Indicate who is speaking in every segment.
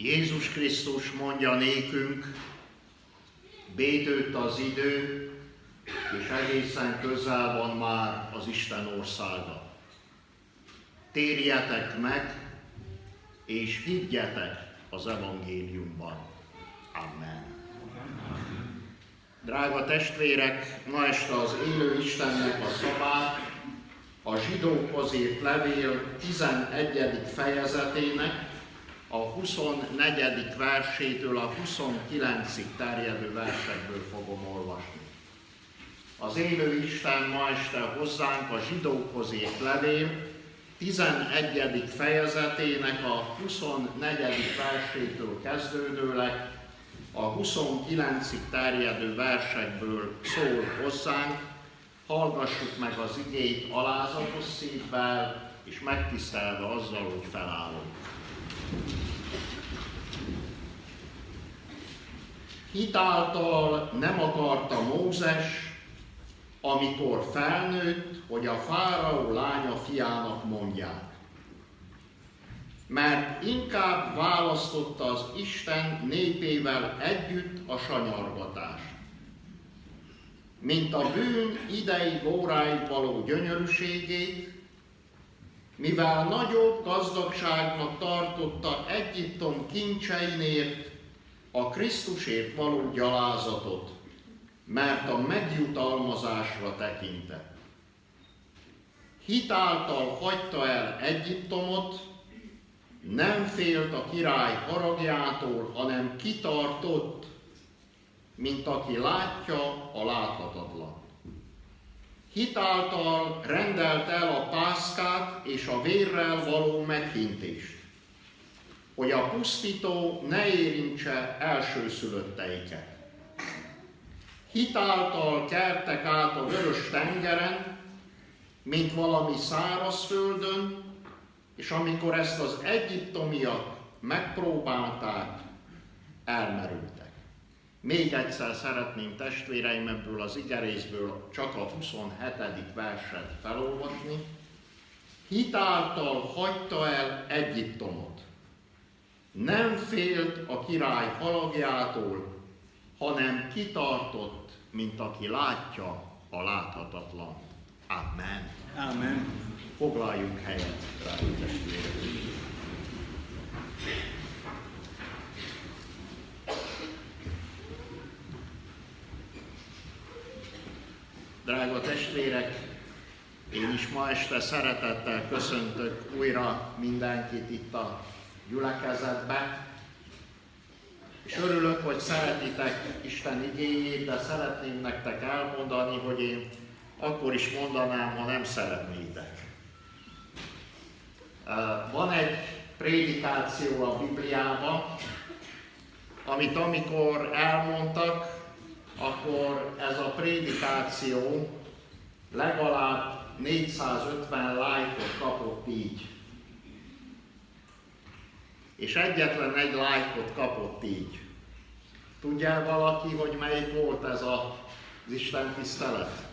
Speaker 1: Jézus Krisztus mondja nékünk, bédőtt az idő, és egészen közel van már az Isten országa. Térjetek meg, és higgyetek az evangéliumban. Amen. Drága testvérek, ma este az élő Istennek a szavát a zsidókhoz írt levél 11. fejezetének a 24. versétől a 29. terjedő versekből fogom olvasni. Az élő Isten ma este hozzánk a zsidókhoz írt levél 11. fejezetének a 24. versétől kezdődőleg a 29. terjedő versekből szól hozzánk, hallgassuk meg az igét alázatos szívvel, és megtisztelve azzal, hogy felállunk. Hitáltal nem akarta Mózes, amikor felnőtt, hogy a fáraó lánya fiának mondják. Mert inkább választotta az Isten népével együtt a sanyargatást, mint a bűn idei óráig való gyönyörűségét, mivel nagyobb gazdagságnak tartotta Egyiptom kincseinél a Krisztusért való gyalázatot, mert a megjutalmazásra tekintett. Hitáltal hagyta el Egyiptomot, nem félt a király haragjától, hanem kitartott, mint aki látja a láthatatlan. Hitáltal rendelt el a pászkát és a vérrel való meghintést, hogy a pusztító ne érintse elsőszülötteiket. Hitáltal kertek át a vörös tengeren, mint valami szárazföldön, és amikor ezt az egyiptomiak megpróbálták, elmerültek. Még egyszer szeretném testvéreim ebből az igerészből csak a 27. verset felolvasni. Hitáltal hagyta el Egyiptomot. Nem félt a király halagjától, hanem kitartott, mint aki látja a láthatatlan. Amen.
Speaker 2: Amen.
Speaker 1: Foglaljunk helyet, drága testvérek. Drága testvérek, én is ma este szeretettel köszöntök újra mindenkit itt a gyülekezetbe, és örülök, hogy szeretitek Isten igényét, de szeretném nektek elmondani, hogy én akkor is mondanám, ha nem szeretnétek. Van egy prédikáció a Bibliában, amit amikor elmondtak, akkor ez a prédikáció legalább 450 lájkot kapott így. És egyetlen egy lájkot kapott így. Tudja valaki, hogy melyik volt ez a, az Isten tisztelet?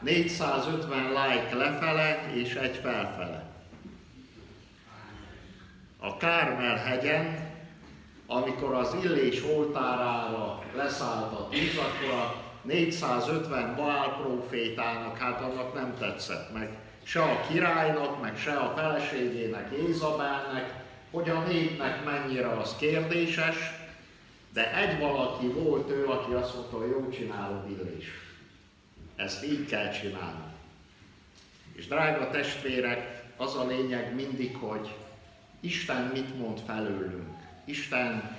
Speaker 1: 450 like lefele és egy felfele. A Kármel hegyen amikor az Illés oltárára leszállt a tűz, akkor a 450 Baál profétának, hát annak nem tetszett meg. Se a királynak, meg se a feleségének, Ézabelnek, hogy a népnek mennyire az kérdéses, de egy valaki volt ő, aki azt mondta, hogy jó csinálod Illés. Ezt így kell csinálni. És drága testvérek, az a lényeg mindig, hogy Isten mit mond felőlünk. Isten,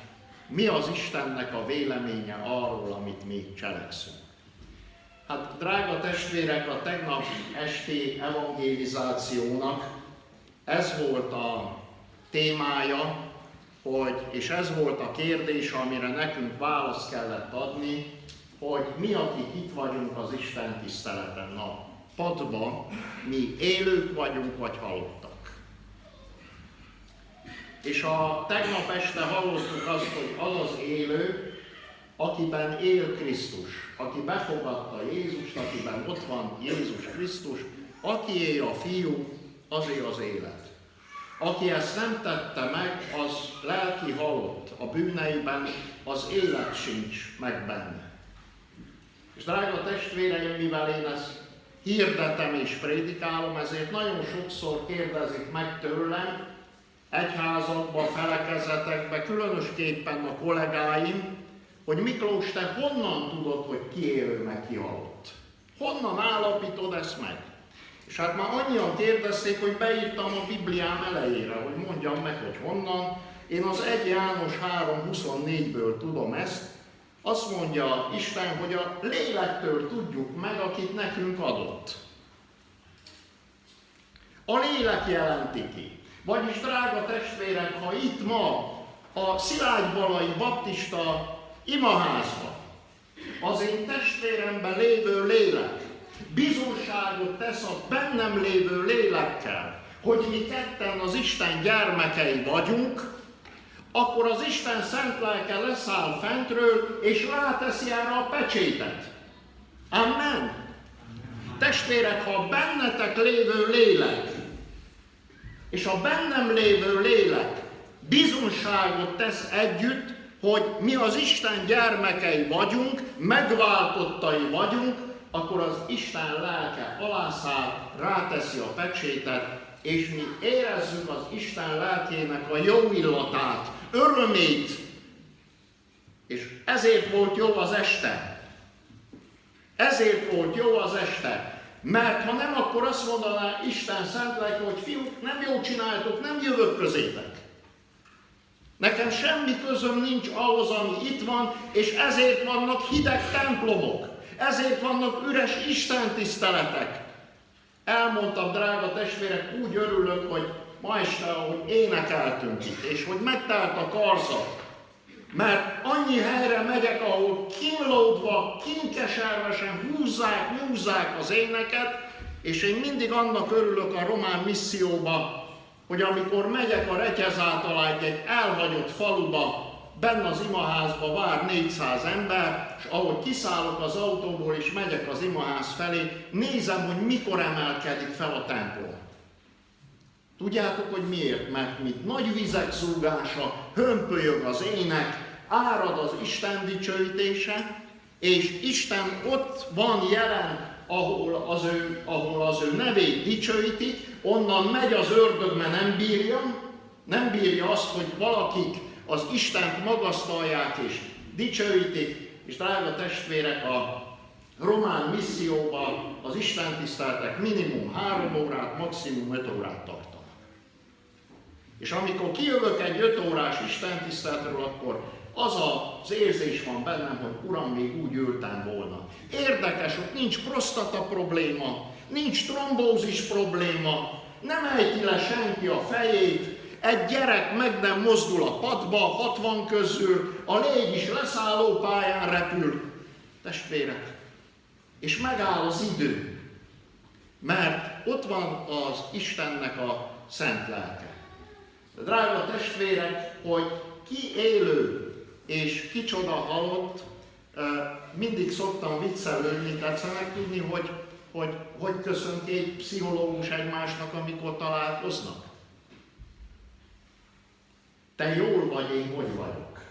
Speaker 1: mi az Istennek a véleménye arról, amit mi cselekszünk. Hát, drága testvérek, a tegnap esti evangélizációnak ez volt a témája, hogy, és ez volt a kérdés, amire nekünk választ kellett adni, hogy mi, akik itt vagyunk az Isten tiszteleten, na, padban, mi élők vagyunk, vagy halottak. És a tegnap este hallottuk azt, hogy az az élő, akiben él Krisztus, aki befogadta Jézust, akiben ott van Jézus Krisztus, akié a fiú, azé az élet. Aki ezt nem tette meg, az lelki a bűneiben, az élet sincs meg benne. És drága testvéreim, mivel én ezt hirdetem és prédikálom, ezért nagyon sokszor kérdezik meg tőlem, egyházakba, felekezetekbe, különösképpen a kollégáim, hogy Miklós, te honnan tudod, hogy ki élő meg ki halott? Honnan állapítod ezt meg? És hát már annyian kérdezték, hogy beírtam a Bibliám elejére, hogy mondjam meg, hogy honnan. Én az 1 János 3.24-ből tudom ezt. Azt mondja Isten, hogy a lélektől tudjuk meg, akit nekünk adott. A lélek jelenti ki. Vagyis, drága testvérek, ha itt ma a Szilágy Balai Baptista imaházban az én testvéremben lévő lélek bizonságot tesz a bennem lévő lélekkel, hogy mi ketten az Isten gyermekei vagyunk, akkor az Isten szent lelke leszáll fentről, és ráteszi erre a pecsétet. Amen. Testvérek, ha bennetek lévő lélek, és a bennem lévő lélek bizonságot tesz együtt, hogy mi az Isten gyermekei vagyunk, megváltottai vagyunk, akkor az Isten lelke alászáll, ráteszi a pecsétet, és mi érezzük az Isten lelkének a jó illatát, örömét, és ezért volt jó az este. Ezért volt jó az este. Mert ha nem, akkor azt mondaná Isten szent lelke, hogy fiúk, nem jól csináltok, nem jövök közétek. Nekem semmi közöm nincs ahhoz, ami itt van, és ezért vannak hideg templomok. Ezért vannak üres Isten tiszteletek. Elmondtam, drága testvérek, úgy örülök, hogy ma este, ahogy énekeltünk itt, és hogy megtelt a karzat, mert annyi helyre megyek, ahol kínlódva, kinkeservesen húzzák, nyúzzák az éneket, és én mindig annak örülök a román misszióba, hogy amikor megyek a Retyez alá egy elhagyott faluba, benne az imaházba vár 400 ember, és ahogy kiszállok az autóból és megyek az imaház felé, nézem, hogy mikor emelkedik fel a templom. Tudjátok, hogy miért? Mert mint nagy vizek zúgása, hömpölyög az ének, árad az Isten dicsőítése, és Isten ott van jelen, ahol az ő, ahol az ő nevét dicsőítik, onnan megy az ördög, mert nem bírja, nem bírja azt, hogy valakik az Istent magasztalják és dicsőítik, és drága testvérek, a román misszióban az Isten tiszteltek minimum három órát, maximum öt órát tartanak. És amikor kijövök egy öt órás Isten akkor az az érzés van bennem, hogy Uram, még úgy ültem volna. Érdekes, hogy nincs prostata probléma, nincs trombózis probléma, nem ejti le senki a fejét, egy gyerek meg nem mozdul a padba, 60 közül, a légy is leszálló pályán repül. Testvérek, és megáll az idő, mert ott van az Istennek a szent lelke. Drága testvérek, hogy ki élő és kicsoda halott, mindig szoktam viccelődni, tetszenek tudni, hogy hogy hogy köszönt egy pszichológus egymásnak, amikor találkoznak. Te jól vagy, én hogy vagyok.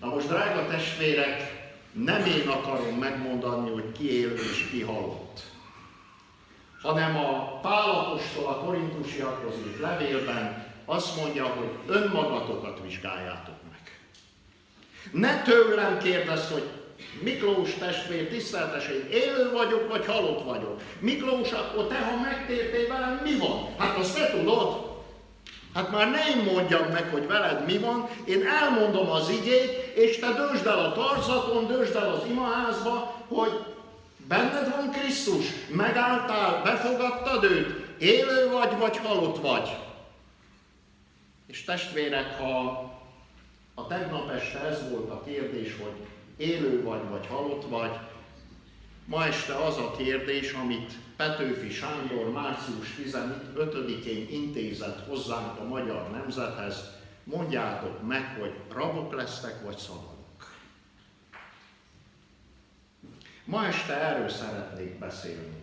Speaker 1: Na most, drága testvérek, nem én akarom megmondani, hogy ki él és ki halott, hanem a Pálapostól a korintusiakhoz írt levélben azt mondja, hogy önmagatokat vizsgáljátok meg. Ne tőlem kérdezz, hogy Miklós testvér, tiszteltes, én élő vagyok, vagy halott vagyok. Miklós, akkor te, ha megtértél velem, mi van? Hát azt te tudod. Hát már nem mondjam meg, hogy veled mi van, én elmondom az igét, és te dösd el a tarzaton, dösd el az imaházba, hogy benned van Krisztus, megálltál, befogadtad őt, élő vagy, vagy halott vagy. És testvérek, ha a tegnap este ez volt a kérdés, hogy élő vagy, vagy halott vagy, ma este az a kérdés, amit Petőfi Sándor március 15-én intézett hozzánk a magyar nemzethez, mondjátok meg, hogy rabok lesztek, vagy szabadok. Ma este erről szeretnék beszélni.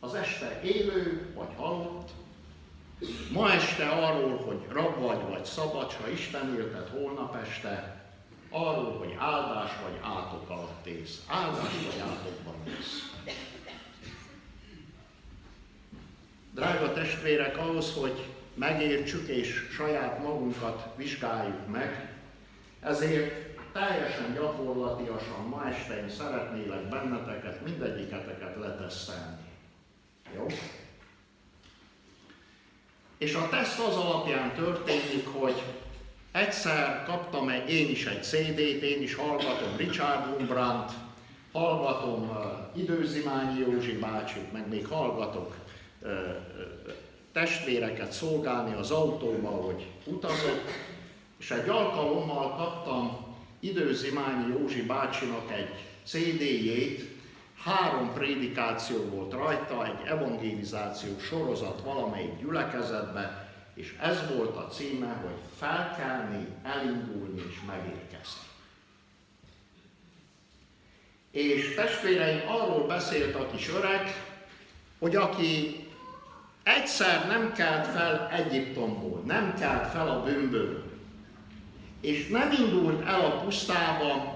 Speaker 1: Az este élő vagy halott, Ma este arról, hogy rab vagy, vagy szabad, ha Isten éltet holnap este, arról, hogy áldás vagy átok alatt ész. Áldás vagy átokban ész. Drága testvérek, ahhoz, hogy megértsük és saját magunkat vizsgáljuk meg, ezért teljesen gyakorlatiasan ma este én szeretnélek benneteket, mindegyiketeket letesztelni. Jó? És a teszt az alapján történik, hogy egyszer kaptam egy, én is egy CD-t, én is hallgatom Richard Wurmbrandt, hallgatom uh, Időzimányi Józsi bácsit, meg még hallgatok uh, testvéreket szolgálni az autóba, hogy utazok, és egy alkalommal kaptam Időzimányi Józsi bácsinak egy CD-jét, három prédikáció volt rajta, egy evangelizációs sorozat valamelyik gyülekezetbe, és ez volt a címe, hogy felkelni, elindulni és megérkezni. És testvéreim, arról beszélt a kis öreg, hogy aki egyszer nem kelt fel Egyiptomból, nem kelt fel a bűnből, és nem indult el a pusztába,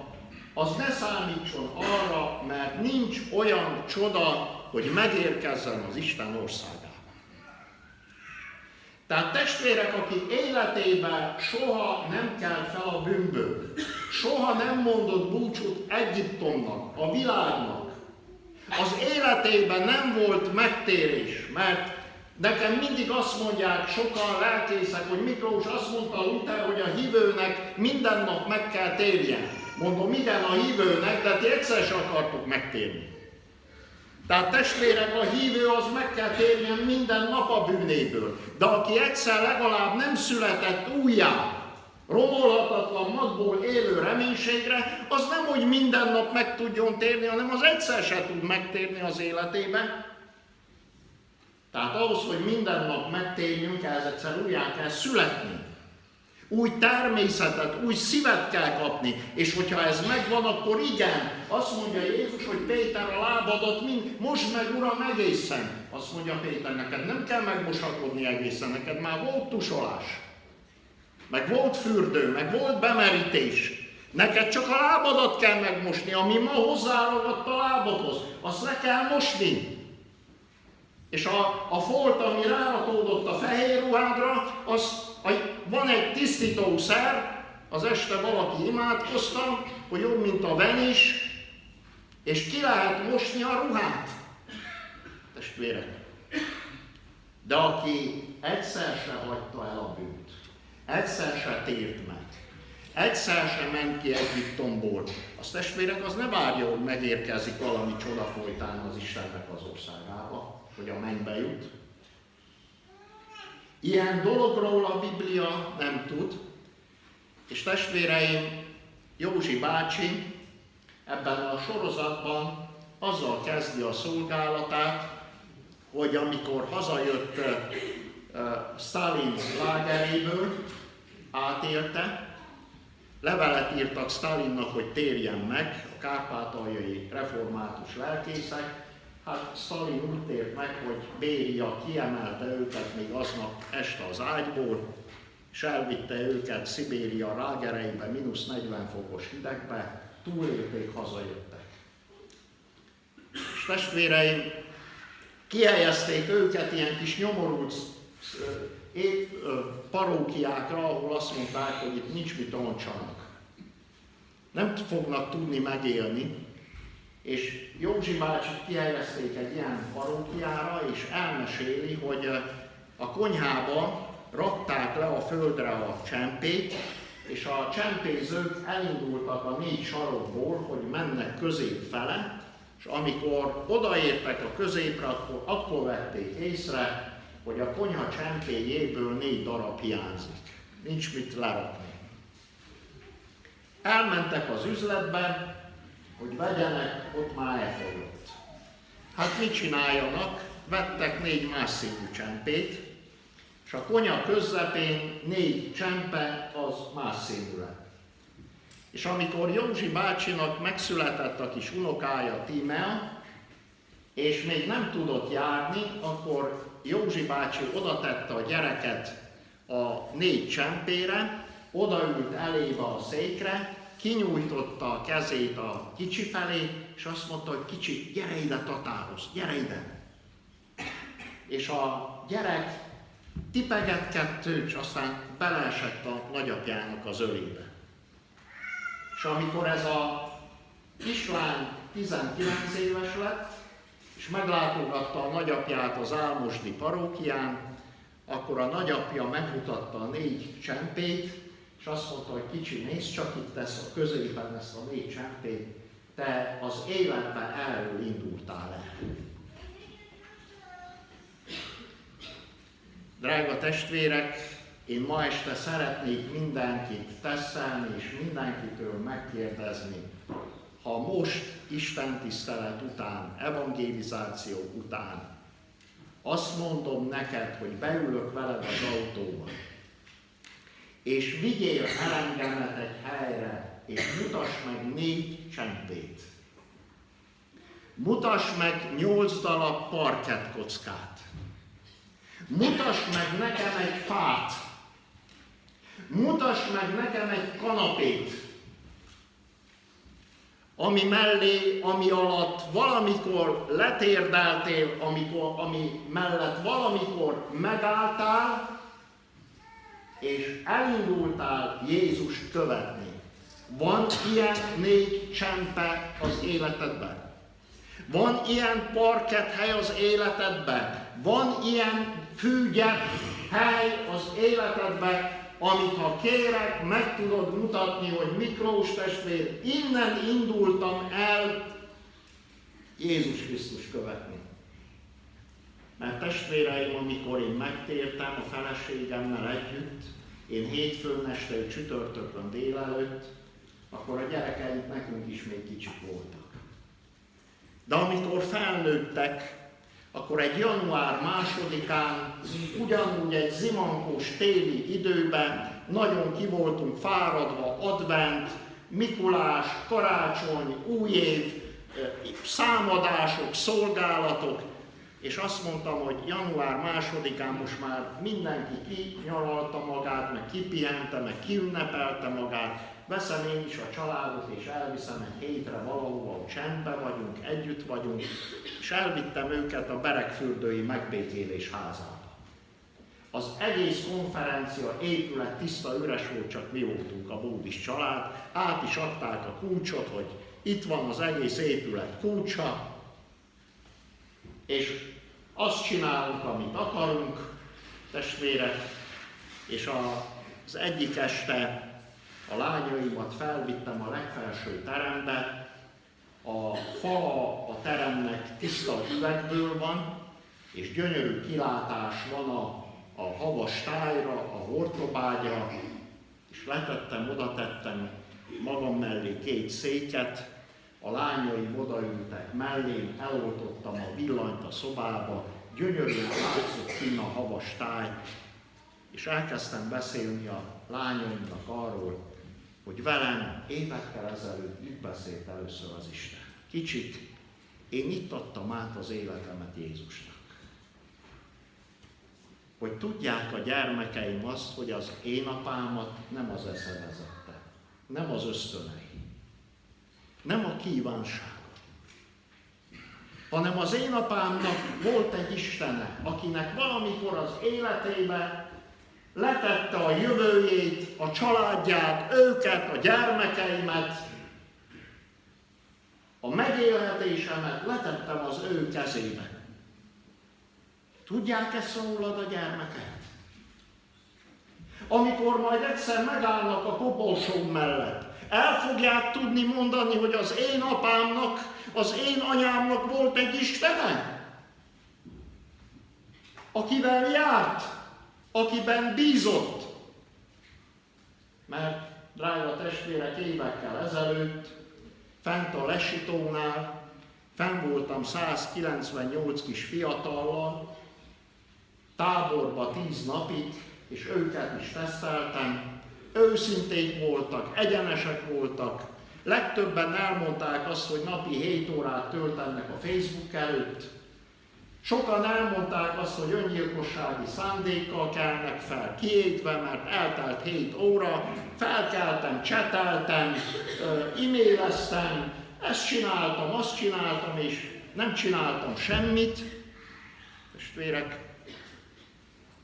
Speaker 1: az ne számítson arra, mert nincs olyan csoda, hogy megérkezzen az Isten országába. Tehát testvérek, akik életében soha nem kelt fel a bűnből, soha nem mondott búcsút Egyiptomnak, a világnak, az életében nem volt megtérés, mert Nekem mindig azt mondják sokan lelkészek, hogy Miklós azt mondta Luther, hogy a hívőnek minden nap meg kell térjen. Mondom, igen a hívőnek, de ti egyszer sem akartok megtérni. Tehát testvérek, a hívő az meg kell térjen minden nap a bűnéből. De aki egyszer legalább nem született újjá, romolhatatlan magból élő reménységre, az nem, hogy minden nap meg tudjon térni, hanem az egyszer se tud megtérni az életében. Tehát ahhoz, hogy minden nap megtérjünk, ehhez egyszer újjá kell születni. Új természetet, új szívet kell kapni, és hogyha ez megvan, akkor igen, azt mondja Jézus, hogy Péter a lábadat mind, most meg Uram egészen. Azt mondja Péter, neked nem kell megmosakodni egészen, neked már volt tusolás. Meg volt fürdő, meg volt bemerítés. Neked csak a lábadat kell megmosni, ami ma hozzáragadt a lábadhoz, azt le kell mosni. És a, a folt, ami ráratódott a fehér ruhádra, az, a, van egy tisztítószer, az este valaki imádkozta, hogy jobb, mint a venis, és ki lehet mosni a ruhát. Testvérek. De aki egyszer se hagyta el a bűnt, egyszer se tért meg, egyszer se ment ki Egyiptomból, az testvérek az ne várja, hogy megérkezik valami csoda folytán az Istennek az országába hogy a mennybe jut. Ilyen dologról a Biblia nem tud, és testvéreim, Józsi bácsi ebben a sorozatban azzal kezdi a szolgálatát, hogy amikor hazajött Stalin lágeréből, átélte, levelet írtak Stalinnak, hogy térjen meg, a kárpátaljai református lelkészek, Hát Stalin úgy tért meg, hogy Béria kiemelte őket még aznap este az ágyból, és elvitte őket Szibéria rágereibe, mínusz 40 fokos hidegbe, túlélték, hazajöttek. És testvéreim, kihelyezték őket ilyen kis nyomorult parókiákra, ahol azt mondták, hogy itt nincs mit oncsanak. Nem fognak tudni megélni, és Józsi bácsi kihelyezték egy ilyen parókiára, és elmeséli, hogy a konyhába rakták le a földre a csempét, és a csempézők elindultak a négy sarokból, hogy mennek közép fele, és amikor odaértek a középre, akkor, akkor vették észre, hogy a konyha csempéjéből négy darab hiányzik. Nincs mit lerakni. Elmentek az üzletbe, hogy vegyenek, ott már elfogyott. Hát mit csináljanak? Vettek négy más színű csempét, és a konya közepén négy csempe az más színű. És amikor Józsi bácsinak megszületett a kis unokája Tímea, és még nem tudott járni, akkor Józsi bácsi oda tette a gyereket a négy csempére, odaült elébe a székre, kinyújtotta a kezét a kicsi felé, és azt mondta, hogy kicsi, gyere ide tatához, gyere ide. És a gyerek tipegetkettő, és aztán beleesett a nagyapjának az ölébe. És amikor ez a kislány 19 éves lett, és meglátogatta a nagyapját az Álmosdi parókián, akkor a nagyapja megmutatta a négy csempét, és azt mondta, hogy kicsi, nézd csak itt ezt a középen ezt a négy csempét, te az életben erről indultál el. Drága testvérek, én ma este szeretnék mindenkit teszelni és mindenkitől megkérdezni, ha most Isten tisztelet után, evangelizáció után azt mondom neked, hogy beülök veled az autóba, és vigyél el engemet egy helyre, és mutass meg négy csempét. Mutass meg nyolc darab parkettkockát. Mutass meg nekem egy fát. Mutass meg nekem egy kanapét, ami mellé, ami alatt valamikor letérdeltél, amikor, ami mellett valamikor megálltál, és elindultál Jézust követni. Van ilyen négy csempe az életedben? Van ilyen parket hely az életedben? Van ilyen fügyet hely az életedben, amit ha kérek, meg tudod mutatni, hogy Miklós testvér, innen indultam el Jézus Krisztus követni. Mert testvéreim, amikor én megtértem a feleségemmel együtt, én hétfőn este, csütörtökön délelőtt, akkor a gyerekeink nekünk is még kicsik voltak. De amikor felnőttek, akkor egy január másodikán, ugyanúgy egy zimankós téli időben nagyon ki voltunk fáradva, advent, Mikulás, karácsony, új év, számadások, szolgálatok, és azt mondtam, hogy január másodikán most már mindenki kinyaralta magát, meg kipihente, meg kiünnepelte magát, veszem én is a családot, és elviszem egy hétre valahova, csendben vagyunk, együtt vagyunk, és elvittem őket a Berekfürdői megbékélés házába. Az egész konferencia épület tiszta üres volt, csak mi voltunk a Bódis család, át is adták a kulcsot, hogy itt van az egész épület kulcsa, és azt csinálunk, amit akarunk, testvérek, és az egyik este a lányaimat felvittem a legfelső terembe, a fala a teremnek tiszta üvegből van, és gyönyörű kilátás van a, a havas tájra, a hortrobágyra, és letettem, oda tettem magam mellé két széket, a lányaim odaültek mellém, eloltottam a villanyt a szobába, gyönyörűen látszott kinn a havas táj, és elkezdtem beszélni a lányaimnak arról, hogy velem évekkel ezelőtt itt beszélt először az Isten. Kicsit én itt át az életemet Jézusnak. Hogy tudják a gyermekeim azt, hogy az én apámat nem az esze vezette, nem az ösztönei, nem a kívánság, hanem az én apámnak volt egy Istene, akinek valamikor az életébe letette a jövőjét, a családját, őket, a gyermekeimet, a megélhetésemet letettem az ő kezébe. Tudják ezt rólad a gyermeket? Amikor majd egyszer megállnak a koporsó mellett, el fogják tudni mondani, hogy az én apámnak, az én anyámnak volt egy Istene, akivel járt, akiben bízott. Mert, drága testvérek, évekkel ezelőtt, fent a lesitónál, fenn voltam 198 kis fiatallal, táborba 10 napig, és őket is teszteltem, őszinték voltak, egyenesek voltak, legtöbben elmondták azt, hogy napi 7 órát töltenek a Facebook előtt, Sokan elmondták azt, hogy öngyilkossági szándékkal kelnek fel, kiétve, mert eltelt 7 óra, felkeltem, cseteltem, e-maileztem, ezt csináltam, azt csináltam, és nem csináltam semmit, testvérek,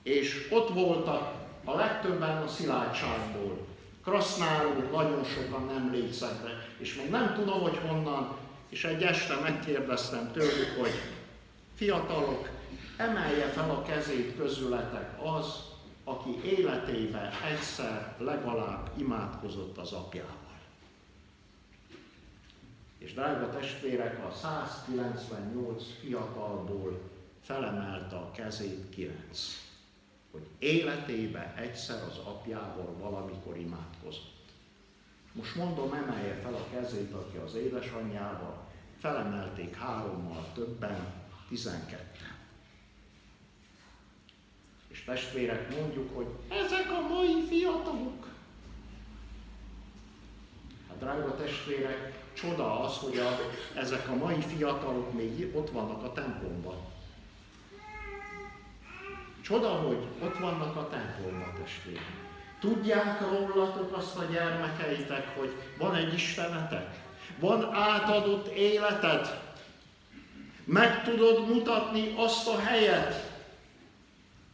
Speaker 1: és ott voltak a legtöbben a szilárdságból. Krasznáról nagyon sokan nem létszekre, és még nem tudom, hogy honnan, és egy este megkérdeztem tőlük, hogy Fiatalok, emelje fel a kezét közületek az, aki életében egyszer legalább imádkozott az apjával. És drága testvérek, a 198 fiatalból felemelte a kezét 9, hogy életébe egyszer az apjával valamikor imádkozott. Most mondom, emelje fel a kezét, aki az édesanyjával, felemelték hárommal többen, 12. És testvérek, mondjuk, hogy ezek a mai fiatalok. Hát drága testvérek, csoda az, hogy a, ezek a mai fiatalok még ott vannak a templomban. Csoda, hogy ott vannak a templomban, testvérek. Tudják rólatok azt a gyermekeitek, hogy van egy Istenetek? Van átadott életed? Meg tudod mutatni azt a helyet,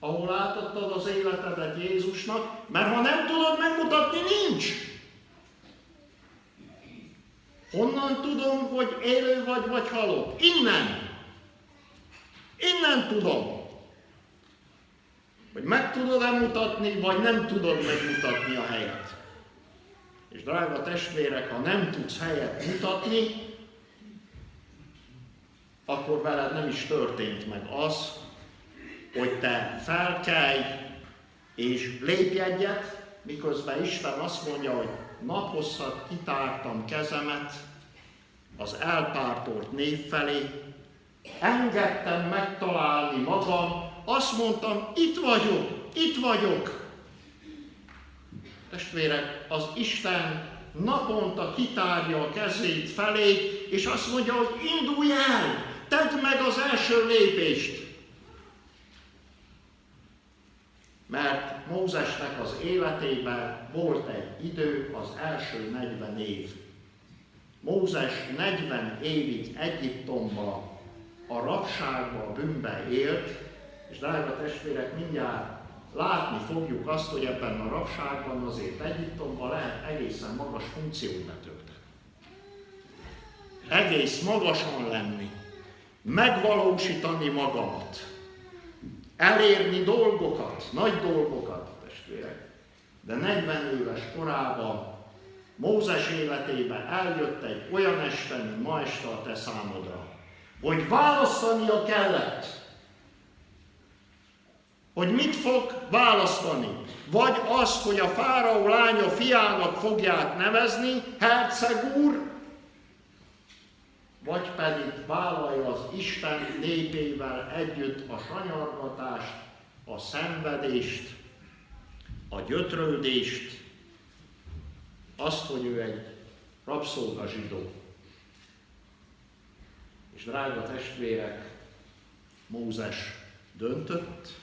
Speaker 1: ahol átadtad az életedet Jézusnak, mert ha nem tudod megmutatni, nincs. Honnan tudom, hogy élő vagy, vagy halott? Innen. Innen tudom. Hogy meg tudod-e mutatni, vagy nem tudod megmutatni a helyet. És drága testvérek, ha nem tudsz helyet mutatni, akkor veled nem is történt meg az, hogy te felkelj és lépj egyet, miközben Isten azt mondja, hogy naphosszat kitártam kezemet az elpártolt név felé, engedtem megtalálni magam, azt mondtam, itt vagyok, itt vagyok. Testvérek, az Isten naponta kitárja a kezét felé, és azt mondja, hogy indulj el, Tedd meg az első lépést. Mert Mózesnek az életében volt egy idő, az első 40 év. Mózes 40 évig Egyiptomba, a rabságba, a bűnbe élt, és drága testvérek, mindjárt látni fogjuk azt, hogy ebben a rabságban azért Egyiptomban lehet egészen magas funkciót betölteni. Egész magasan lenni megvalósítani magamat, elérni dolgokat, nagy dolgokat, testvérek. De 40 éves korában Mózes életében eljött egy olyan este, mint ma este a te számodra, hogy választania kellett, hogy mit fog választani. Vagy azt, hogy a fáraó lánya fiának fogják nevezni, herceg úr, vagy pedig vállalja az Isten népével együtt a sanyargatást, a szenvedést, a gyötrődést, azt, hogy ő egy rabszolga zsidó. És drága testvérek, Mózes döntött,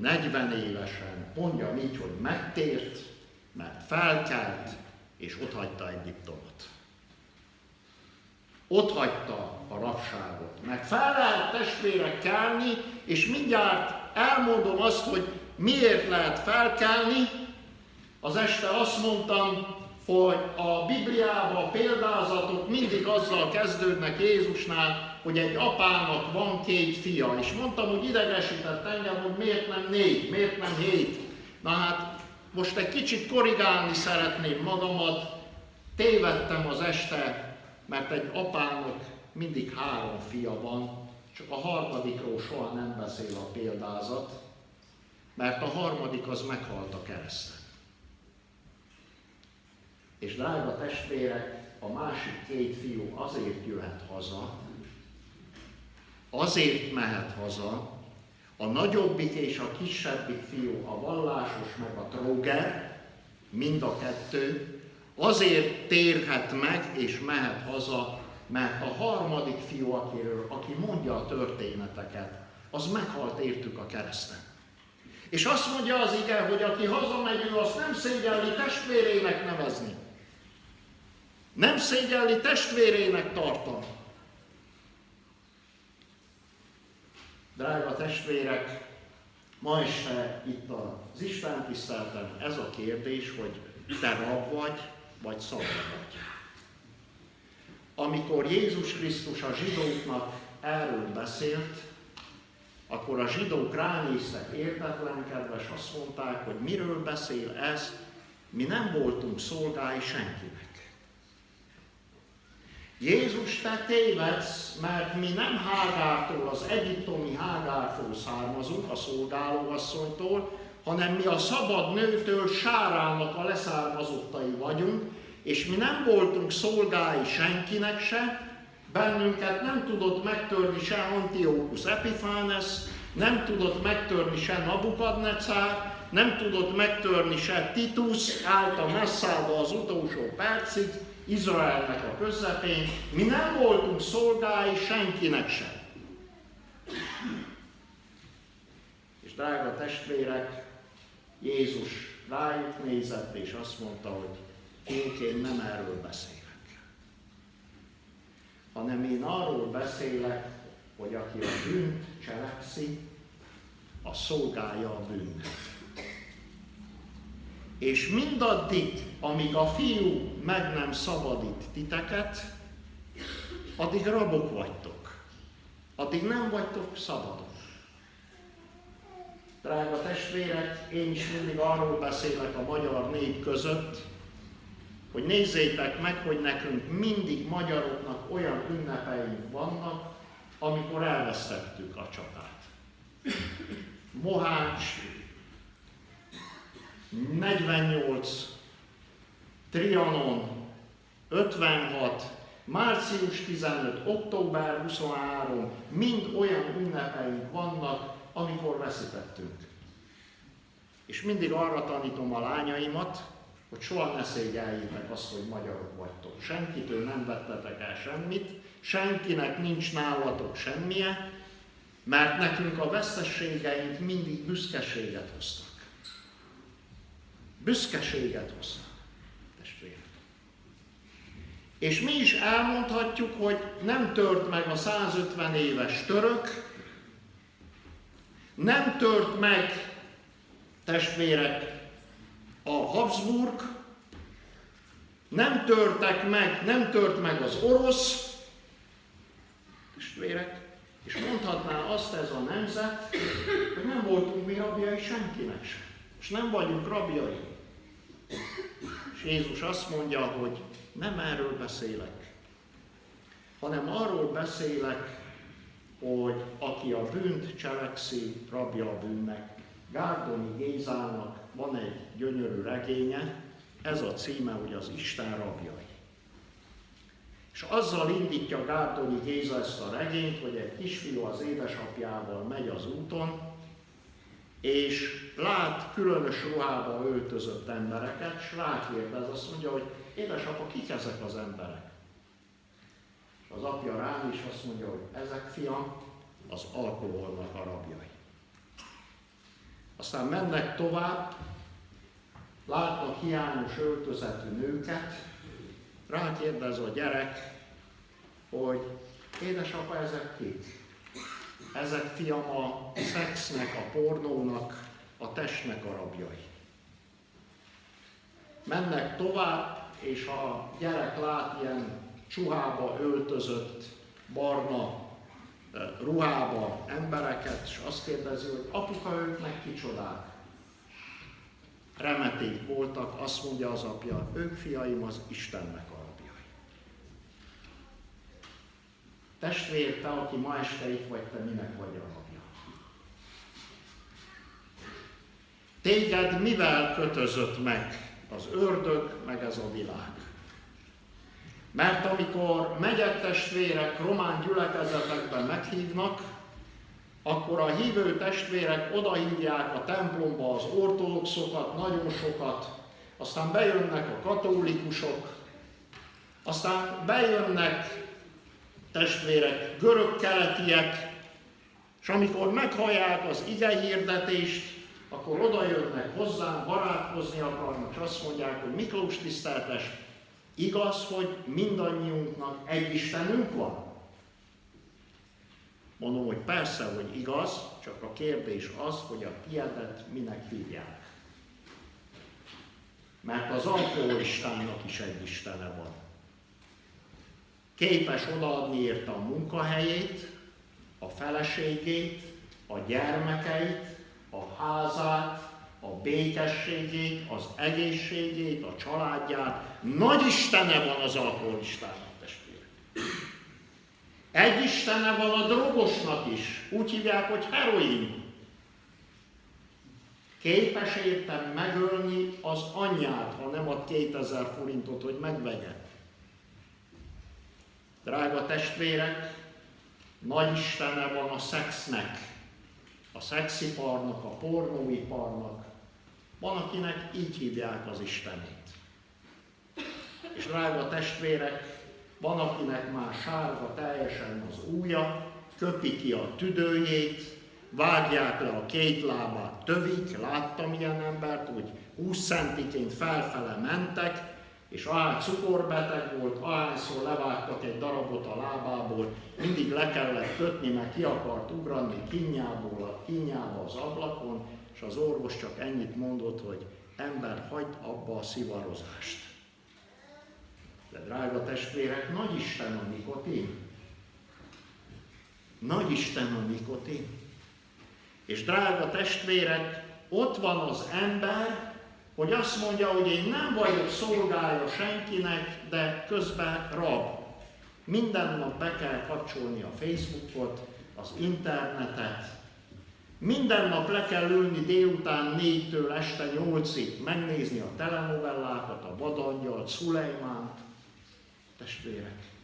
Speaker 1: 40 évesen, mondja így, hogy megtért, mert felkelt, és otthagyta Egyiptomot. Ott hagyta a rabságot. Meg fel lehet testvérek kelni, és mindjárt elmondom azt, hogy miért lehet felkelni. Az este azt mondtam, hogy a Bibliában a példázatok mindig azzal kezdődnek Jézusnál, hogy egy apának van két fia. És mondtam, hogy idegesített engem, hogy miért nem négy, miért nem hét. Na hát most egy kicsit korrigálni szeretném magamat. Tévedtem az este mert egy apának mindig három fia van, csak a harmadikról soha nem beszél a példázat, mert a harmadik az meghalt a kereszten. És drága testvérek, a másik két fiú azért jöhet haza, azért mehet haza, a nagyobbik és a kisebbik fiú, a vallásos meg a tróger, mind a kettő, azért térhet meg és mehet haza, mert a harmadik fiú, akiről, aki mondja a történeteket, az meghalt értük a kereszten. És azt mondja az ige, hogy aki hazamegy, ő azt nem szégyelli testvérének nevezni. Nem szégyelli testvérének tartani. Drága testvérek, ma este itt az Isten tisztelten ez a kérdés, hogy te rab vagy, vagy szabad vagy. Amikor Jézus Krisztus a zsidóknak erről beszélt, akkor a zsidók ránéztek értetlenkedve, és azt mondták, hogy miről beszél ez, mi nem voltunk szolgái senkinek. Jézus, te tévedsz, mert mi nem Hágártól, az egyiptomi Hágártól származunk, a szolgálóasszonytól, hanem mi a szabad nőtől Sárának a leszármazottai vagyunk, és mi nem voltunk szolgái senkinek se, bennünket nem tudott megtörni se Antiochus Epiphanes, nem tudott megtörni se Nabukadnecár, nem tudott megtörni se Titus, állt a messzába az utolsó percig, Izraelnek a közepén, mi nem voltunk szolgái senkinek sem. És drága testvérek, Jézus rájuk nézett, és azt mondta, hogy én, én nem erről beszélek, hanem én arról beszélek, hogy aki a bűnt cselekszi, a szolgálja a bűnnek. És mindaddig, amíg a fiú meg nem szabadít titeket, addig rabok vagytok. Addig nem vagytok szabadok. Drága testvérek, én is mindig arról beszélek a magyar nép között, hogy nézzétek meg, hogy nekünk mindig magyaroknak olyan ünnepeink vannak, amikor elvesztettük a csatát. Mohács, 48, Trianon, 56, március 15, október 23, mind olyan ünnepeink vannak, amikor veszítettünk. És mindig arra tanítom a lányaimat, hogy soha ne szégyeljétek azt, hogy magyarok vagytok. Senkitől nem vettetek el semmit, senkinek nincs nálatok semmije, mert nekünk a vesztességeink mindig büszkeséget hoztak. Büszkeséget hoztak, testvérek. És mi is elmondhatjuk, hogy nem tört meg a 150 éves török, nem tört meg, testvérek, a Habsburg, nem törtek meg, nem tört meg az orosz, testvérek, és mondhatná azt ez a nemzet, hogy nem voltunk mi rabjai senkinek sem, és nem vagyunk rabjai. És Jézus azt mondja, hogy nem erről beszélek, hanem arról beszélek, hogy aki a bűnt cselekszi, rabja a bűnnek. Gárdonyi Gézának van egy gyönyörű regénye, ez a címe, hogy az Isten rabjai. És azzal indítja Gárdonyi Géza ezt a regényt, hogy egy kisfiú az édesapjával megy az úton, és lát különös ruhába öltözött embereket, és rákérdez, azt mondja, hogy édesapa, kik ezek az emberek? És az apja rám is azt mondja, hogy ezek fiam, az alkoholnak a rabjai. Aztán mennek tovább, látnak hiányos öltözetű nőket, rákérdez a gyerek, hogy édesapa, ezek kik? Ezek fiam a szexnek, a pornónak, a testnek a rabjai. Mennek tovább, és a gyerek lát ilyen csuhába öltözött, barna ruhába embereket, és azt kérdezi, hogy apuka, ők meg kicsodák? Remeték voltak, azt mondja az apja, ők fiaim az Istennek a rabjai. Testvér, te, aki ma este itt vagy, te minek vagy a rabja? Téged mivel kötözött meg az ördög, meg ez a világ? Mert amikor megyek testvérek román gyülekezetekben meghívnak, akkor a hívő testvérek odahívják a templomba az ortodoxokat, nagyon sokat, aztán bejönnek a katolikusok, aztán bejönnek testvérek, görög-keletiek, és amikor meghallják az ige hirdetést, akkor oda jönnek hozzám, barátkozni akarnak, és azt mondják, hogy Miklós tiszteltes, igaz, hogy mindannyiunknak egy Istenünk van? Mondom, hogy persze, hogy igaz, csak a kérdés az, hogy a tiedet minek hívják. Mert az alkoholistának is egy Istene van. Képes odaadni érte a munkahelyét, a feleségét, a gyermekeit, a házát, a békességét, az egészségét, a családját. Nagy Istene van az alkoholistának, testvére. Egy Istene van a drogosnak is. Úgy hívják, hogy heroin. Képes értem megölni az anyját, ha nem ad 2000 forintot, hogy megvegye. Drága testvérek, nagy Istene van a szexnek, a szexiparnak, a pornóiparnak. Van, akinek így hívják az Istenét. És drága testvérek, van, akinek már sárga teljesen az úja, köpi ki a tüdőjét, vágják le a két lábát tövik, láttam ilyen embert, úgy 20 centiként felfele mentek, és ahány cukorbeteg volt, ahányszor levágtak egy darabot a lábából, mindig le kellett kötni, mert ki akart ugrani kinyából a kinyába az ablakon, és az orvos csak ennyit mondott, hogy ember, hagyd abba a szivarozást. De drága testvérek, nagy Isten a nikotin. Nagy Isten a nikotin. És drága testvérek, ott van az ember, hogy azt mondja, hogy én nem vagyok szolgája senkinek, de közben rab. Minden nap be kell kapcsolni a Facebookot, az internetet, minden nap le kell ülni délután négytől este nyolcig, megnézni a telenovellákat, a Vadangyalt, Szulejmánt, testvérek.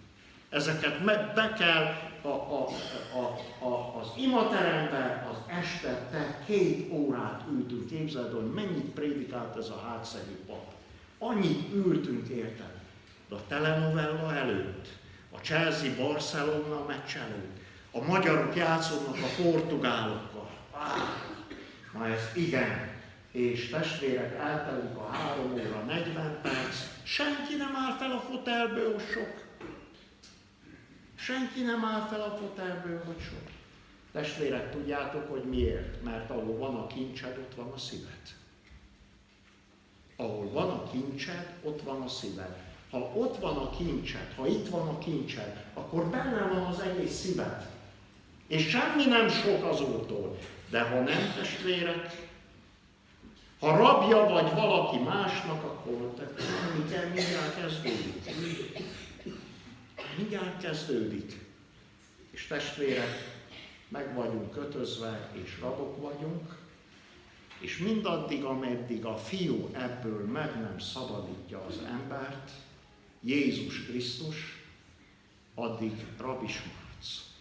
Speaker 1: Ezeket be kell a, a, a, a, az imaterembe, az este te két órát ültünk. Képzeld, hogy mennyit prédikált ez a hátszegi pap. Annyit ültünk érted. De a telenovella előtt, a Chelsea Barcelona meccs előtt, a magyarok játszanak a portugálokkal. Ah, na ez igen. És testvérek, eltelik a három óra 40 perc, senki nem áll fel a fotelből, sok. Senki nem áll fel a fotelből, hogy sok. Testvérek, tudjátok, hogy miért? Mert ahol van a kincsed, ott van a szíved. Ahol van a kincsed, ott van a szíved. Ha ott van a kincsed, ha itt van a kincsed, akkor benne van az egész szíved. És semmi nem sok azótól. De ha nem testvérek, ha rabja vagy valaki másnak, akkor te mindjárt kezdődik mindjárt kezdődik. És testvérek, meg vagyunk kötözve, és rabok vagyunk, és mindaddig, ameddig a fiú ebből meg nem szabadítja az embert, Jézus Krisztus, addig rab is maradsz.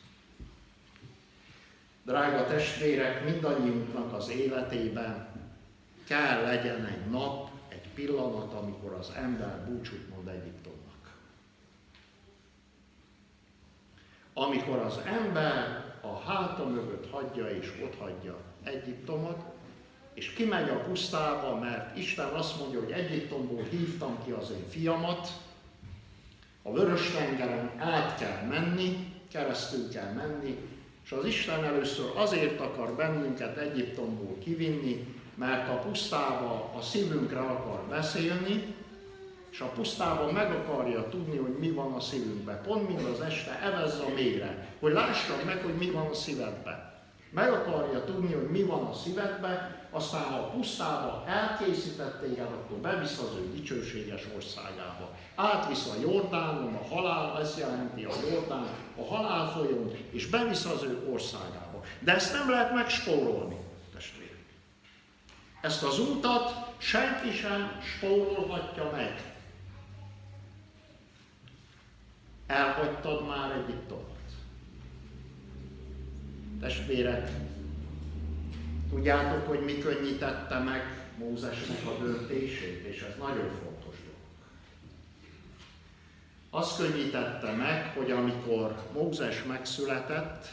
Speaker 1: Drága testvérek, mindannyiunknak az életében kell legyen egy nap, egy pillanat, amikor az ember búcsút mond Egyiptom. Amikor az ember a háta mögött hagyja és ott hagyja Egyiptomot, és kimegy a pusztába, mert Isten azt mondja, hogy Egyiptomból hívtam ki az én fiamat, a vörös tengeren át kell menni, keresztül kell menni, és az Isten először azért akar bennünket Egyiptomból kivinni, mert a pusztába a szívünkre akar beszélni, és a pusztában meg akarja tudni, hogy mi van a szívünkben. Pont mint az este evez a mélyre, hogy lássam meg, hogy mi van a szívedben. Meg akarja tudni, hogy mi van a szívedben, aztán ha a pusztába elkészített téged, akkor bevisz az ő dicsőséges országába. Átvisz a Jordánon, a halál, ez jelenti a Jordán, a halál folyón, és bevisz az ő országába. De ezt nem lehet megspórolni, testvérek. Ezt az útat senki sem spórolhatja meg. Elhagytad már Egyiptomot? Testvérek, tudjátok, hogy mi könnyítette meg Mózesnek a döntését, és ez nagyon fontos dolog. Azt könnyítette meg, hogy amikor Mózes megszületett,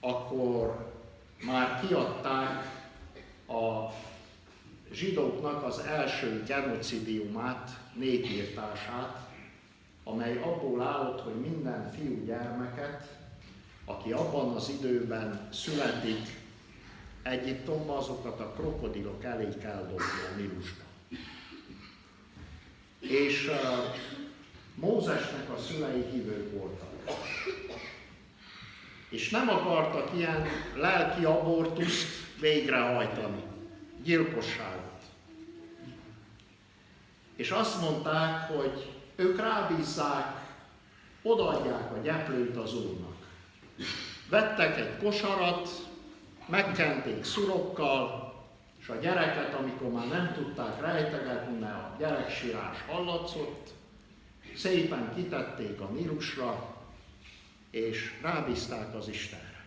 Speaker 1: akkor már kiadták a zsidóknak az első genocidiumát, népírtását, amely abból állott, hogy minden fiú gyermeket, aki abban az időben születik Egyiptomba, azokat a krokodilok elé kell dobni a Nílusba. És uh, Mózesnek a szülei hívők voltak. És nem akartak ilyen lelki abortuszt végrehajtani, gyilkosságot. És azt mondták, hogy ők rábízzák, odaadják a gyeplőt az Úrnak. Vettek egy kosarat, megkenték szurokkal, és a gyereket, amikor már nem tudták rejtegetni, mert a gyereksírás hallatszott, szépen kitették a Nílusra, és rábízták az Istenre.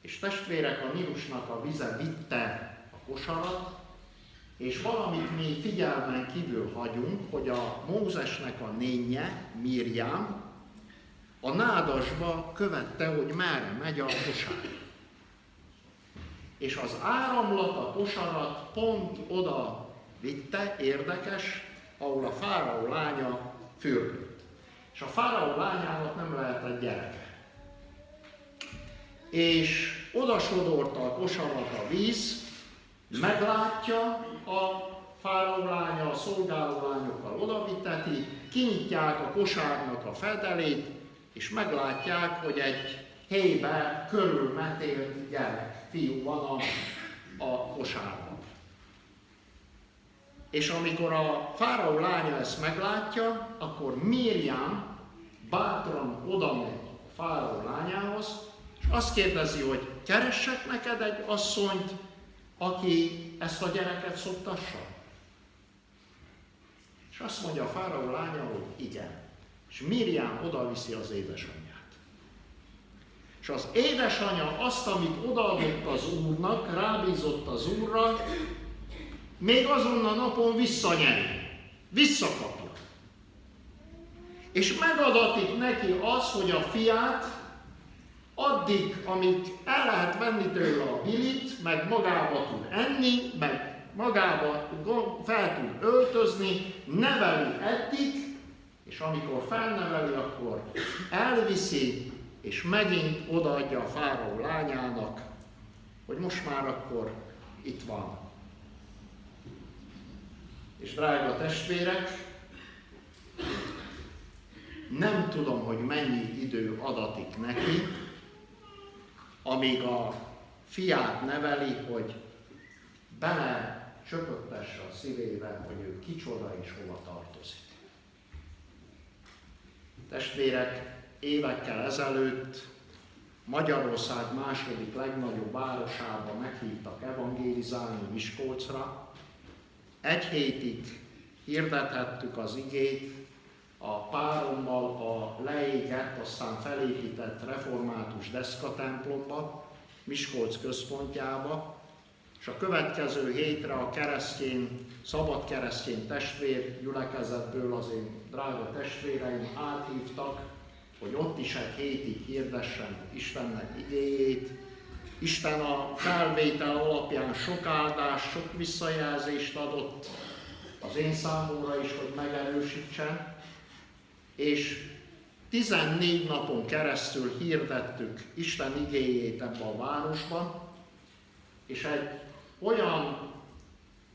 Speaker 1: És testvérek, a Nílusnak a vize vitte a kosarat, és valamit mi figyelmen kívül hagyunk, hogy a Mózesnek a nénye, Mirjám, a nádasba követte, hogy merre megy a kosár. És az áramlat, a kosarat pont oda vitte, érdekes, ahol a fáraó lánya fürdött. És a fáraó lányának nem lehetett gyereke. És oda sodorta a kosarat a víz, meglátja a fáraó lánya, a szolgáló lányokkal odaviteti, kinyitják a kosárnak a fedelét, és meglátják, hogy egy hébe körülmetélt gyerek, fiú van a, a kosárban. És amikor a fáraó lánya ezt meglátja, akkor Miriam bátran oda megy a fáraó lányához, és azt kérdezi, hogy keressek neked egy asszonyt, aki ezt a gyereket szoktassa? És azt mondja a fáraó lánya, hogy igen. És Miriam oda viszi az édesanyját. És az édesanyja azt, amit odaadott az úrnak, rábízott az úrra, még azon a napon visszanyeri, visszakapja. És megadatik neki az, hogy a fiát addig, amíg el lehet venni tőle a bilit, meg magába tud enni, meg magába fel tud öltözni, neveli eddig, és amikor felneveli, akkor elviszi, és megint odaadja a fáraó lányának, hogy most már akkor itt van. És drága testvérek, nem tudom, hogy mennyi idő adatik neki, amíg a fiát neveli, hogy bele csöpögtesse a szívébe, hogy ő kicsoda és hova tartozik. Testvérek, évekkel ezelőtt Magyarország második legnagyobb városába meghívtak evangélizálni Miskolcra. Egy hétig hirdethettük az igét, a párommal a leégett, aztán felépített református deszkatemplomba, Miskolc központjába, és a következő hétre a keresztény, szabad keresztény testvér gyülekezetből az én drága testvéreim áthívtak, hogy ott is egy hétig hirdessen Istennek igéjét. Isten a felvétel alapján sok áldást, sok visszajelzést adott az én számomra is, hogy megerősítsen, és 14 napon keresztül hirdettük Isten igéjét ebbe a városban, és egy olyan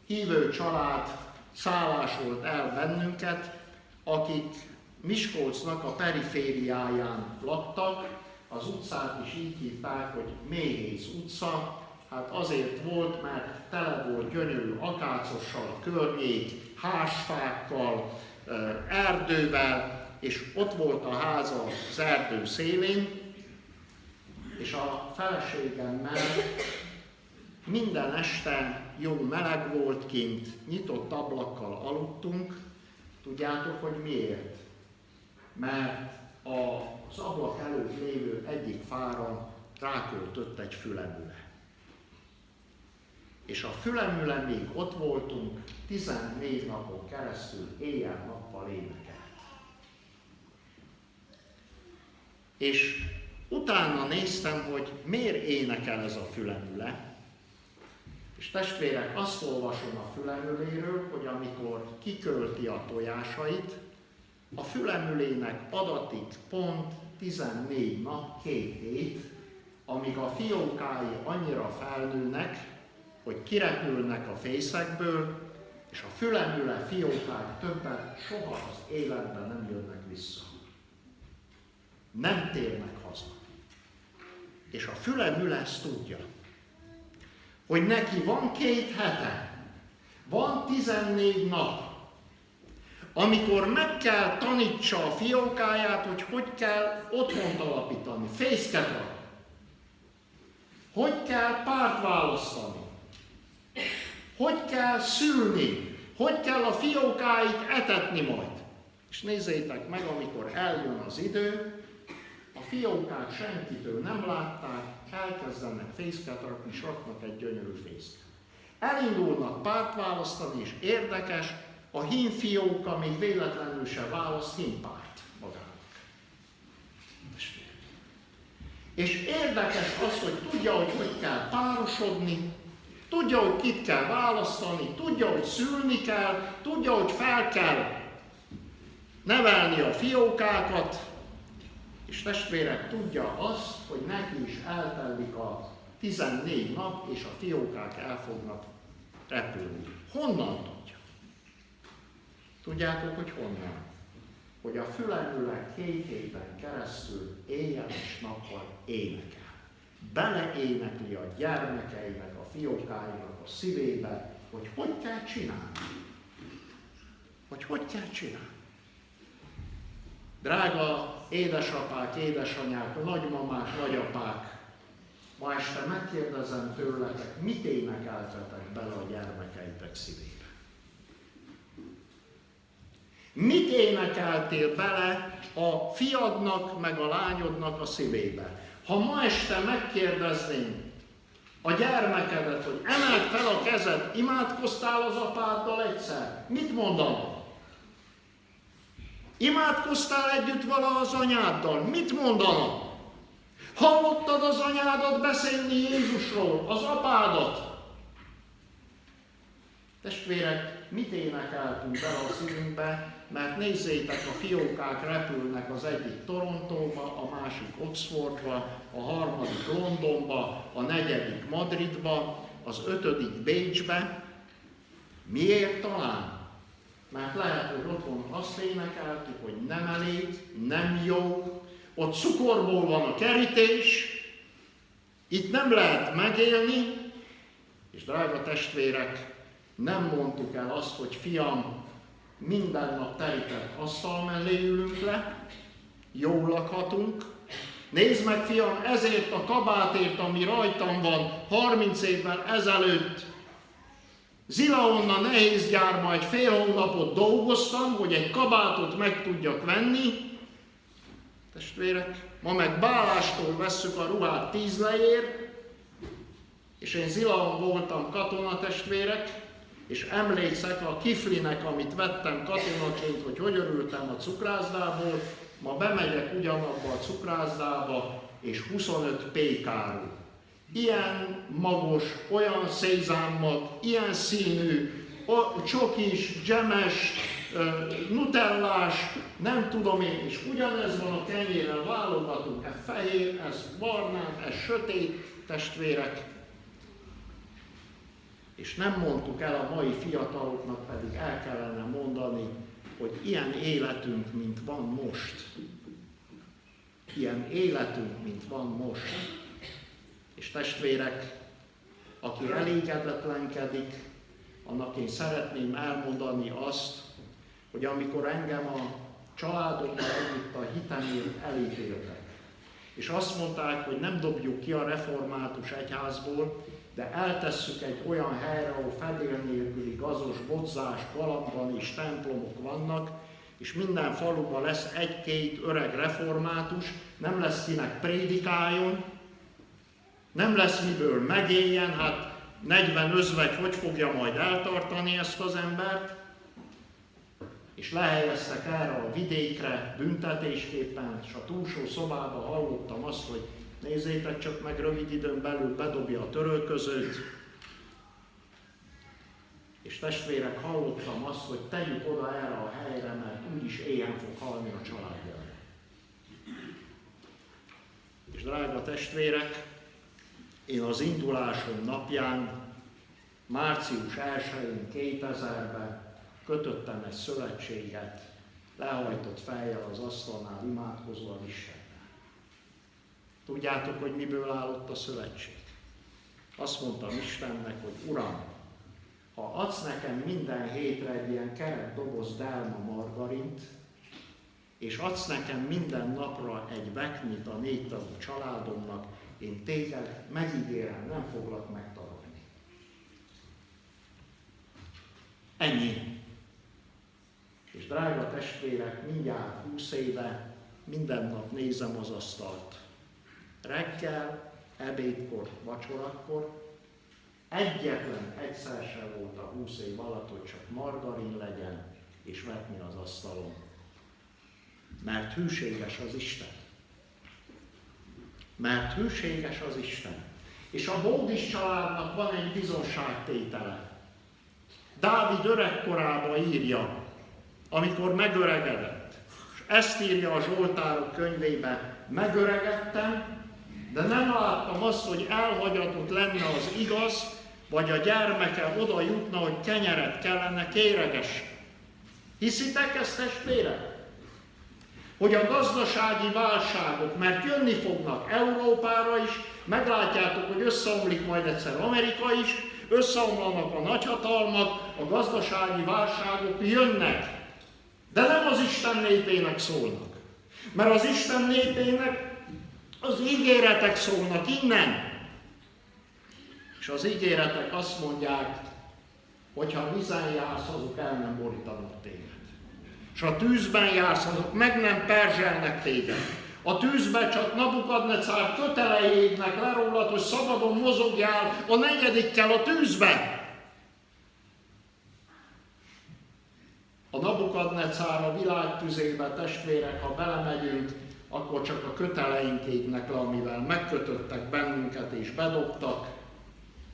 Speaker 1: hívő család szállásolt el bennünket, akik Miskolcnak a perifériáján laktak, az utcát is így hívták, hogy Méhész utca, hát azért volt, mert tele volt gyönyörű akácossal környék, házfákkal, erdővel, és ott volt a háza az erdő szélén, és a feleségemmel minden este jó meleg volt kint, nyitott ablakkal aludtunk. Tudjátok, hogy miért? Mert az ablak előtt lévő egyik fára ráköltött egy fülemüle. és a fülemüle még ott voltunk, 14 napon keresztül éjjel-nappal énekelt. És utána néztem, hogy miért énekel ez a fülemüle, és testvérek, azt olvasom a fülemüléről, hogy amikor kikölti a tojásait, a fülemülének adatik pont 14 nap, két hét, amíg a fiókái annyira felnőnek, hogy kirepülnek a fészekből, és a fülemüle fiókák többet soha az életben nem jönnek vissza. Nem térnek haza. És a fülemüle ezt tudja, hogy neki van két hete, van 14 nap, amikor meg kell tanítsa a fiókáját, hogy hogy kell otthont alapítani, fészket adni. Hogy kell párt választani. Hogy kell szülni. Hogy kell a fiókáit etetni majd. És nézzétek meg, amikor eljön az idő, a fiókák senkitől nem látták, elkezdenek fészket rakni, és raknak egy gyönyörű fészket. Elindulnak párt választani, és érdekes, a hímfióka még véletlenül se választ hímpárt magának. És érdekes az, hogy tudja, hogy hogy kell párosodni, tudja, hogy kit kell választani, tudja, hogy szülni kell, tudja, hogy fel kell nevelni a fiókákat, és testvérek tudja azt, hogy neki is eltelik a 14 nap, és a fiókák el fognak repülni. Honnan tudja? Tudjátok, hogy honnan? Hogy a fülemüle két héten keresztül éjjel és nappal énekel. Beleénekli a gyermekeinek, a fiókáinak a szívébe, hogy hogy kell csinálni. Hogy hogy kell csinálni. Drága édesapák, édesanyák, nagymamák, nagyapák, ma este megkérdezem tőletek, mit énekeltetek bele a gyermekeitek szívébe? Mit énekeltél bele a fiadnak, meg a lányodnak a szívébe? Ha ma este megkérdezném a gyermekedet, hogy emeld fel a kezed, imádkoztál az apáddal egyszer, mit mondanak? Imádkoztál együtt vala az anyáddal? Mit mondanak? Hallottad az anyádat beszélni Jézusról, az apádat? Testvérek, mit énekeltünk bele a szívünkbe, mert nézzétek, a fiókák repülnek az egyik Torontóba, a másik Oxfordba, a harmadik Londonba, a negyedik Madridba, az ötödik Bécsbe. Miért talán? Mert lehet, hogy otthon azt énekeltük, hogy nem elég, nem jó, ott cukorból van a kerítés, itt nem lehet megélni, és drága testvérek, nem mondtuk el azt, hogy fiam, minden nap terített asztal mellé ülünk le, jól lakhatunk, Nézd meg, fiam, ezért a kabátért, ami rajtam van 30 évvel ezelőtt, Zilaonna nehéz gyárba egy fél hónapot dolgoztam, hogy egy kabátot meg tudjak venni. Testvérek, ma meg bálástól vesszük a ruhát tíz leér, és én Zilaon voltam katonatestvérek, és emlékszek a kiflinek, amit vettem katonaként, hogy hogy örültem a cukrászdából, ma bemegyek ugyanabba a cukrászdába, és 25 pékáról ilyen magos, olyan szézámmag, ilyen színű, csokis, gemes, nutellás, nem tudom én, és ugyanez van a kenyérrel, válogatunk, ez fehér, ez barnán, ez sötét, testvérek. És nem mondtuk el a mai fiataloknak, pedig el kellene mondani, hogy ilyen életünk, mint van most. Ilyen életünk, mint van most és testvérek, aki elégedetlenkedik, annak én szeretném elmondani azt, hogy amikor engem a családokkal együtt a hitemért elítéltek, és azt mondták, hogy nem dobjuk ki a református egyházból, de eltesszük egy olyan helyre, ahol fedél nélküli gazos, bodzás, galambban és templomok vannak, és minden faluban lesz egy-két öreg református, nem lesz kinek prédikáljon, nem lesz miből megéljen, hát 40 özvegy hogy fogja majd eltartani ezt az embert, és lehelyeztek erre a vidékre büntetésképpen, és a túlsó szobába hallottam azt, hogy nézzétek csak meg, rövid időn belül bedobja a törölközőt, és testvérek, hallottam azt, hogy tegyük oda erre a helyre, mert úgyis éjjel fog halni a családja. És drága testvérek, én az indulásom napján, március 1-én 2000-ben kötöttem egy szövetséget, lehajtott fejjel az asztalnál imádkozva az Istennel. Tudjátok, hogy miből állott a szövetség? Azt mondtam Istennek, hogy Uram, ha adsz nekem minden hétre egy ilyen keret doboz delma margarint, és adsz nekem minden napra egy veknit a négy tagú családomnak, én téged megígérem, nem foglak megtarolni. Ennyi. És drága testvérek, mindjárt húsz éve minden nap nézem az asztalt. Reggel, ebédkor, vacsorakor, Egyetlen egyszer sem volt a húsz év alatt, hogy csak margarin legyen és vetni az asztalon. Mert hűséges az Isten. Mert hűséges az Isten. És a Bódis családnak van egy bizonságtétele. Dávid öregkorában írja, amikor megöregedett. És ezt írja a Zsoltárok könyvében, megöregedtem, de nem láttam azt, hogy elhagyatott lenne az igaz, vagy a gyermeke oda jutna, hogy kenyeret kellene kéreges. Hiszitek ezt, testvérek? Hogy a gazdasági válságok, mert jönni fognak Európára is, meglátjátok, hogy összeomlik majd egyszer Amerika is, összeomlanak a nagyhatalmak, a gazdasági válságok jönnek. De nem az Isten népének szólnak. Mert az Isten népének az ígéretek szólnak innen. És az ígéretek azt mondják, hogy ha vizen jársz, azok el nem borítanak téged. És ha tűzben jársz, azok meg nem perzselnek téged. A tűzbe csak Nabukadnecár kötelei égnek le rólad, hogy szabadon mozogjál a negyedikkel a tűzben. A Nabukadnecár a világ tüzébe, testvérek, ha belemegyünk, akkor csak a köteleink égnek le, amivel megkötöttek bennünket és bedobtak,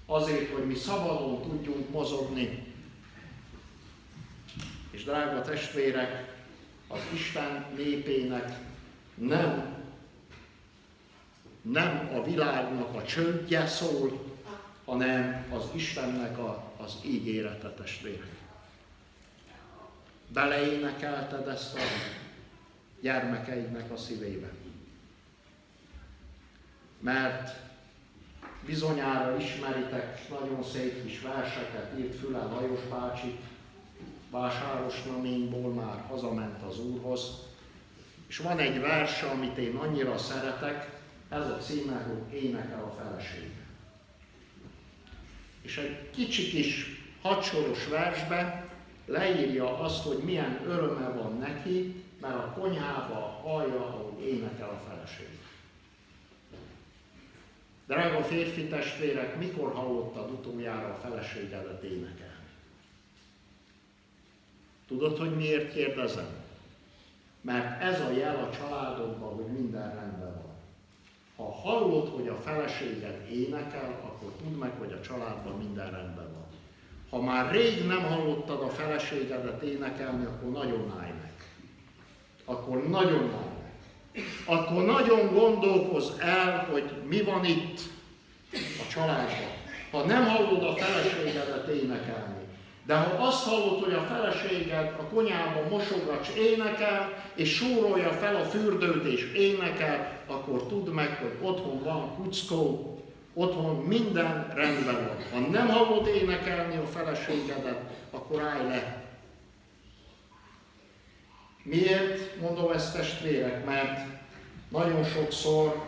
Speaker 1: azért, hogy mi szabadon tudjunk mozogni. És drága testvérek, az Isten népének nem, nem a világnak a csöndje szól, hanem az Istennek a, az ígérete testvérek. Beleénekelted ezt a gyermekeidnek a szívébe. Mert Bizonyára ismeritek nagyon szép kis verseket, írt Füle Lajos bácsi, Vásáros Naményból már hazament az Úrhoz. És van egy vers, amit én annyira szeretek, ez a címe, hogy Énekel a feleség. És egy kicsi kis hadsoros versbe leírja azt, hogy milyen öröme van neki, mert a konyhába hallja, ahogy énekel a feleség. Drága férfi testvérek, mikor hallottad utoljára a feleségedet énekelni? Tudod, hogy miért kérdezem? Mert ez a jel a családodban, hogy minden rendben van. Ha hallod, hogy a feleséged énekel, akkor tudd meg, hogy a családban minden rendben van. Ha már rég nem hallottad a feleségedet énekelni, akkor nagyon állj meg. Akkor nagyon állj akkor nagyon gondolkoz el, hogy mi van itt a családban. Ha nem hallod a feleségedet énekelni, de ha azt hallod, hogy a feleséged a konyában mosogacs énekel, és súrolja fel a fürdőt és énekel, akkor tudd meg, hogy otthon van kuckó, otthon minden rendben van. Ha nem hallod énekelni a feleségedet, akkor állj le. Miért mondom ezt testvérek? Mert nagyon sokszor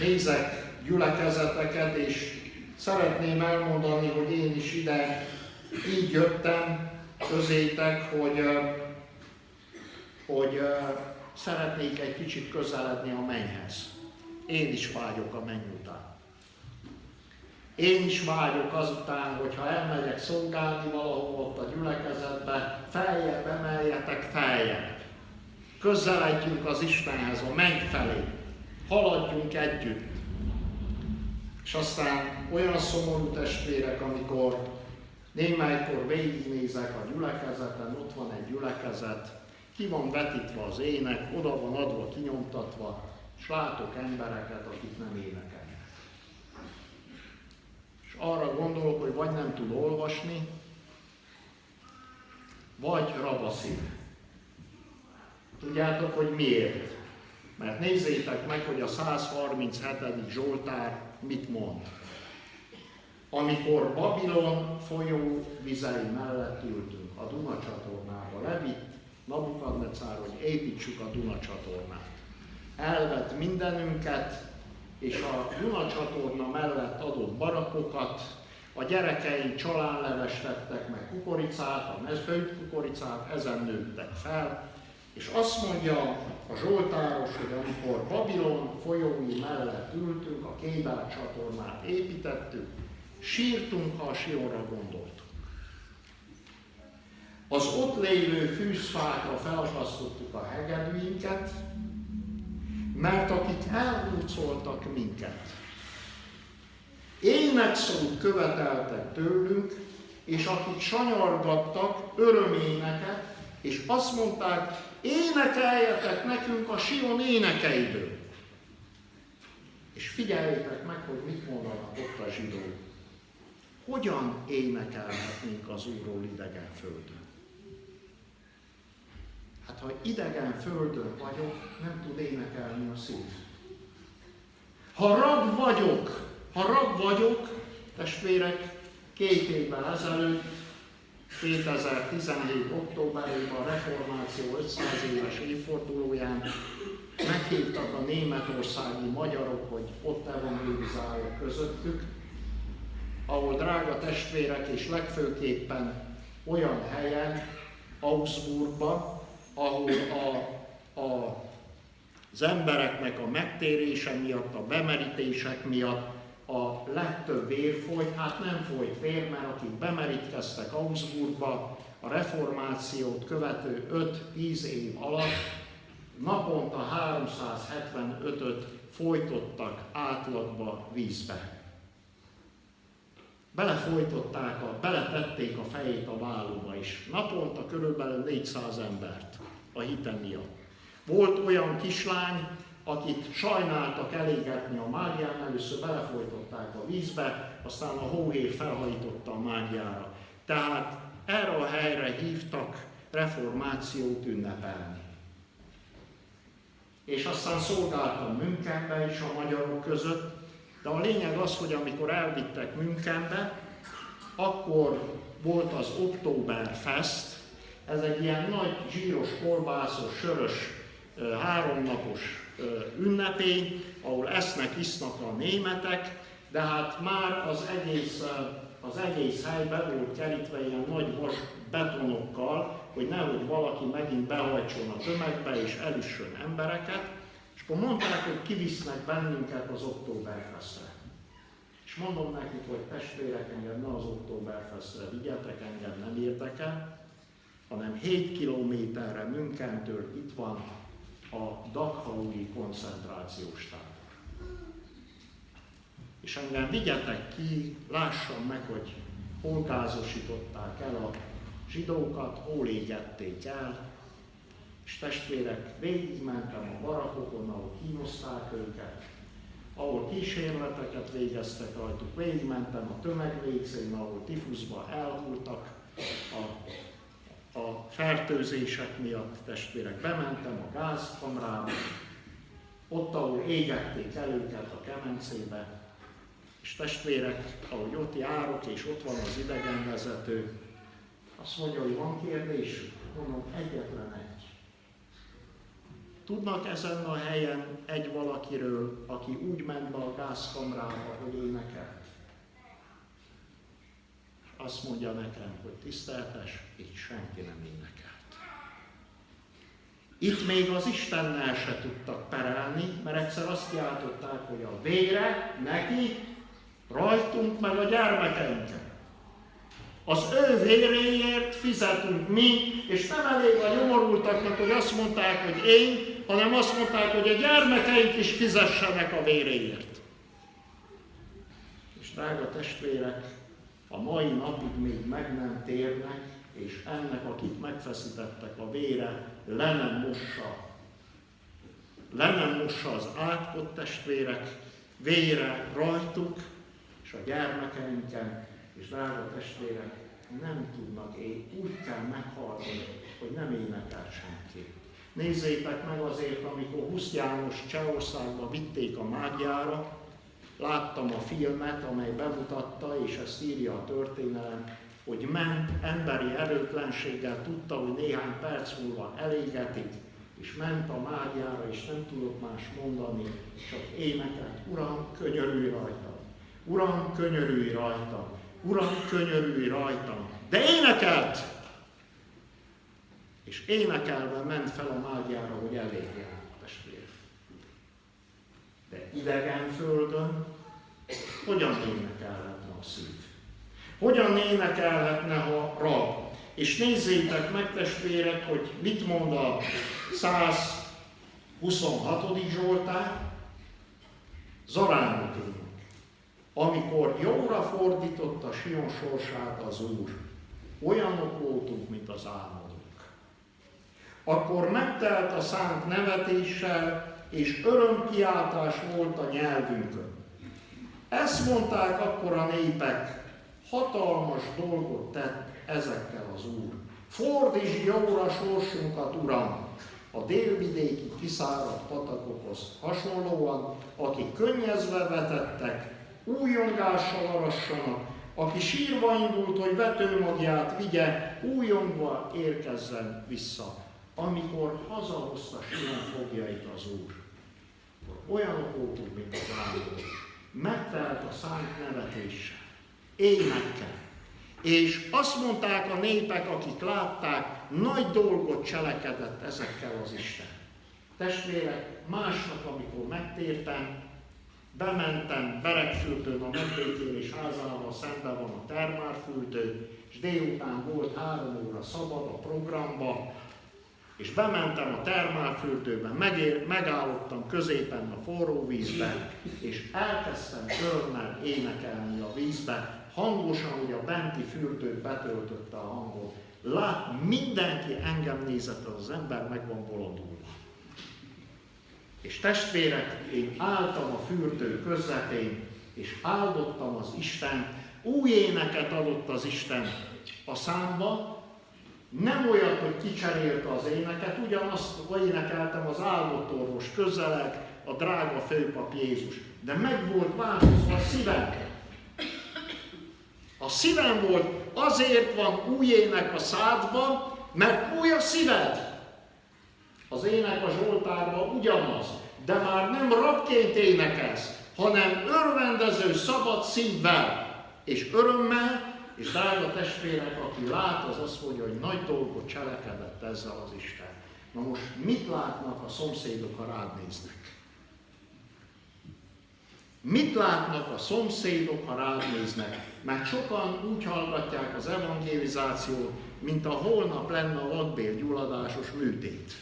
Speaker 1: nézek gyülekezeteket, és szeretném elmondani, hogy én is ide így jöttem közétek, hogy, hogy szeretnék egy kicsit közeledni a mennyhez. Én is vágyok a menny után. Én is vágyok azután, hogyha elmegyek szolgálni valahol ott a gyülekezetbe, feljebb emeljetek feljebb. Közeledjünk az Istenhez, a menny felé. Haladjunk együtt. És aztán olyan szomorú testvérek, amikor némelykor végignézek a gyülekezeten, ott van egy gyülekezet, ki van vetítve az ének, oda van adva, kinyomtatva, és látok embereket, akik nem énekelnek. És arra gondolok, hogy vagy nem tud olvasni, vagy rabaszív. Tudjátok, hogy miért? Mert nézzétek meg, hogy a 137. Zsoltár mit mond. Amikor Babilon folyó vizei mellett ültünk, a Duna csatornába levitt Nabukadnecár, hogy építsük a Duna csatornát. Elvett mindenünket, és a Duna csatorna mellett adott barakokat, a gyerekeink csalánleves tettek meg kukoricát, a mezfőt kukoricát, ezen nőttek fel, és azt mondja a Zsoltáros, hogy amikor Babilon folyói mellett ültünk, a Kédár csatornát építettük, sírtunk, ha a Sionra gondoltunk. Az ott lévő fűszfákra felakasztottuk a hegedűinket, mert akik elhúzoltak minket, énekszót követeltek tőlünk, és akik sanyargattak öröméneket, és azt mondták, énekeljetek nekünk a Sion énekeiből. És figyeljétek meg, hogy mit mondanak ott a zsidók. Hogyan énekelhetnénk az Úrról idegen földön? Hát ha idegen földön vagyok, nem tud énekelni a szív. Ha rab vagyok, ha rab vagyok, testvérek, két évvel ezelőtt 2017. októberében a reformáció 500 éves évfordulóján meghívtak a németországi magyarok, hogy ott evangelizálják közöttük, ahol drága testvérek és legfőképpen olyan helyen, Augsburgban, ahol a, a, az embereknek a megtérése miatt, a bemerítések miatt a legtöbb vér folyt, hát nem folyt vér, mert akik bemerítkeztek Augsburgba, a reformációt követő 5-10 év alatt naponta 375-öt folytottak átlagba vízbe. Belefolytották, a, beletették a fejét a vállóba is. Naponta körülbelül 400 embert a hite miatt. Volt olyan kislány, akit sajnáltak elégetni a mágián, először belefolytották a vízbe, aztán a hóhér felhajtotta a mágiára. Tehát erre a helyre hívtak reformációt ünnepelni. És aztán szolgáltam Münchenbe is a magyarok között, de a lényeg az, hogy amikor elvittek Münchenbe, akkor volt az Oktoberfest, ez egy ilyen nagy zsíros, kolbászos, sörös, háromnapos ünnepély, ahol esznek, isznak a németek, de hát már az egész, az egész hely be volt kerítve ilyen nagy vas betonokkal, hogy nehogy valaki megint behajtson a tömegbe és elüssön embereket, és akkor mondták, hogy kivisznek bennünket az Oktoberfestre. És mondom nekik, hogy testvérek, engem ne az Oktoberfestre vigyetek, engem nem érdekel, hanem 7 kilométerre Münkentől itt van a Dachau-i koncentrációs tábor. És engem vigyetek ki, lássam meg, hogy hol gázosították el a zsidókat, hol égették el, és testvérek, végigmentem a barakokon, ahol kínozták őket, ahol kísérleteket végeztek rajtuk, végigmentem a tömegvégzén, ahol tifuszba elhultak a a fertőzések miatt. Testvérek bementem a gázkamrába, ott, ahol égették el őket a kemencébe, és testvérek, ahogy ott járok, és ott van az idegenvezető, azt mondja, hogy van kérdés, mondom, egyetlen egy. Tudnak ezen a helyen egy valakiről, aki úgy ment be a gázkamrába, hogy énekelt? azt mondja nekem, hogy tiszteltes, így senki nem énekelt. Itt még az Istennel se tudtak perelni, mert egyszer azt kiáltották, hogy a vére neki Rajtunk meg a gyermekeinken. Az ő véréért fizetünk mi, és nem elég a nyomorultaknak, hogy azt mondták, hogy én, hanem azt mondták, hogy a gyermekeink is fizessenek a véréért. És drága testvérek, a mai napig még meg nem térnek, és ennek, akit megfeszítettek a vére, le nem mossa. Le nem mossa az átkott testvérek vére rajtuk, és a gyermekeinken, és drága testvérek, nem tudnak én, úgy kell meghalni, hogy nem énekel senki. Nézzétek meg azért, amikor Husz János Csehországba vitték a mágiára, láttam a filmet, amely bemutatta, és ezt írja a történelem, hogy ment emberi erőtlenséggel, tudta, hogy néhány perc múlva elégetik, és ment a mágiára, és nem tudott más mondani, csak énekelt, Uram, könyörülj rajta, Uram, könyörülj rajta, Uram, könyörülj rajtam. De énekelt! És énekelve ment fel a mágiára, hogy elégjen testvér. De idegen földön hogyan énekelhetne a szív? Hogyan énekelhetne, ha rab? És nézzétek meg, testvérek, hogy mit mond a 126. Zsoltár, Zaránok amikor jóra fordította Sion sorsát az Úr, olyanok voltunk, mint az álmodók. Akkor megtelt a szánk nevetéssel, és örömkiáltás volt a nyelvünkön. Ezt mondták akkor a népek, hatalmas dolgot tett ezekkel az Úr. Fordíts jóra sorsunkat, Uram, a délvidéki kiszáradt patakokhoz hasonlóan, akik könnyezve vetettek, újongással arassanak, aki sírva indult, hogy vetőmagját vigye, újongva érkezzen vissza. Amikor hazahozta Sion fogjait az Úr, akkor olyanok voltunk, mint az álmodók. Megtelt a szánk nevetéssel, énekkel. És azt mondták a népek, akik látták, nagy dolgot cselekedett ezekkel az Isten. Testvérek, másnap, amikor megtértem, Bementem Berekfürdőn a megbékélés házával, szemben van a termárfürdő, és délután volt három óra szabad a programba, és bementem a termálfürdőbe, megér, megállottam középen a forró vízben, és elkezdtem örömmel énekelni a vízbe, hangosan, hogy a benti fürdő betöltötte a hangot. Lát, mindenki engem nézett, az ember meg van bolondulva. És testvérek, én álltam a fürdő közepén, és áldottam az Isten, új éneket adott az Isten a számba, nem olyat, hogy kicserélte az éneket, ugyanazt énekeltem az áldott orvos közeleg, a drága főpap Jézus. De meg volt változva a szívem. A szívem volt, azért van új ének a szádban, mert új a szíved. Az ének a Zsoltárban ugyanaz, de már nem rabként énekelsz, hanem örvendező, szabad szívvel és örömmel, és drága testvérek, aki lát, az azt mondja, hogy nagy dolgot cselekedett ezzel az Isten. Na most mit látnak a szomszédok, ha rád néznek? Mit látnak a szomszédok, ha rád néznek? Mert sokan úgy hallgatják az evangelizációt, mint a holnap lenne a vakbélgyulladásos műtét.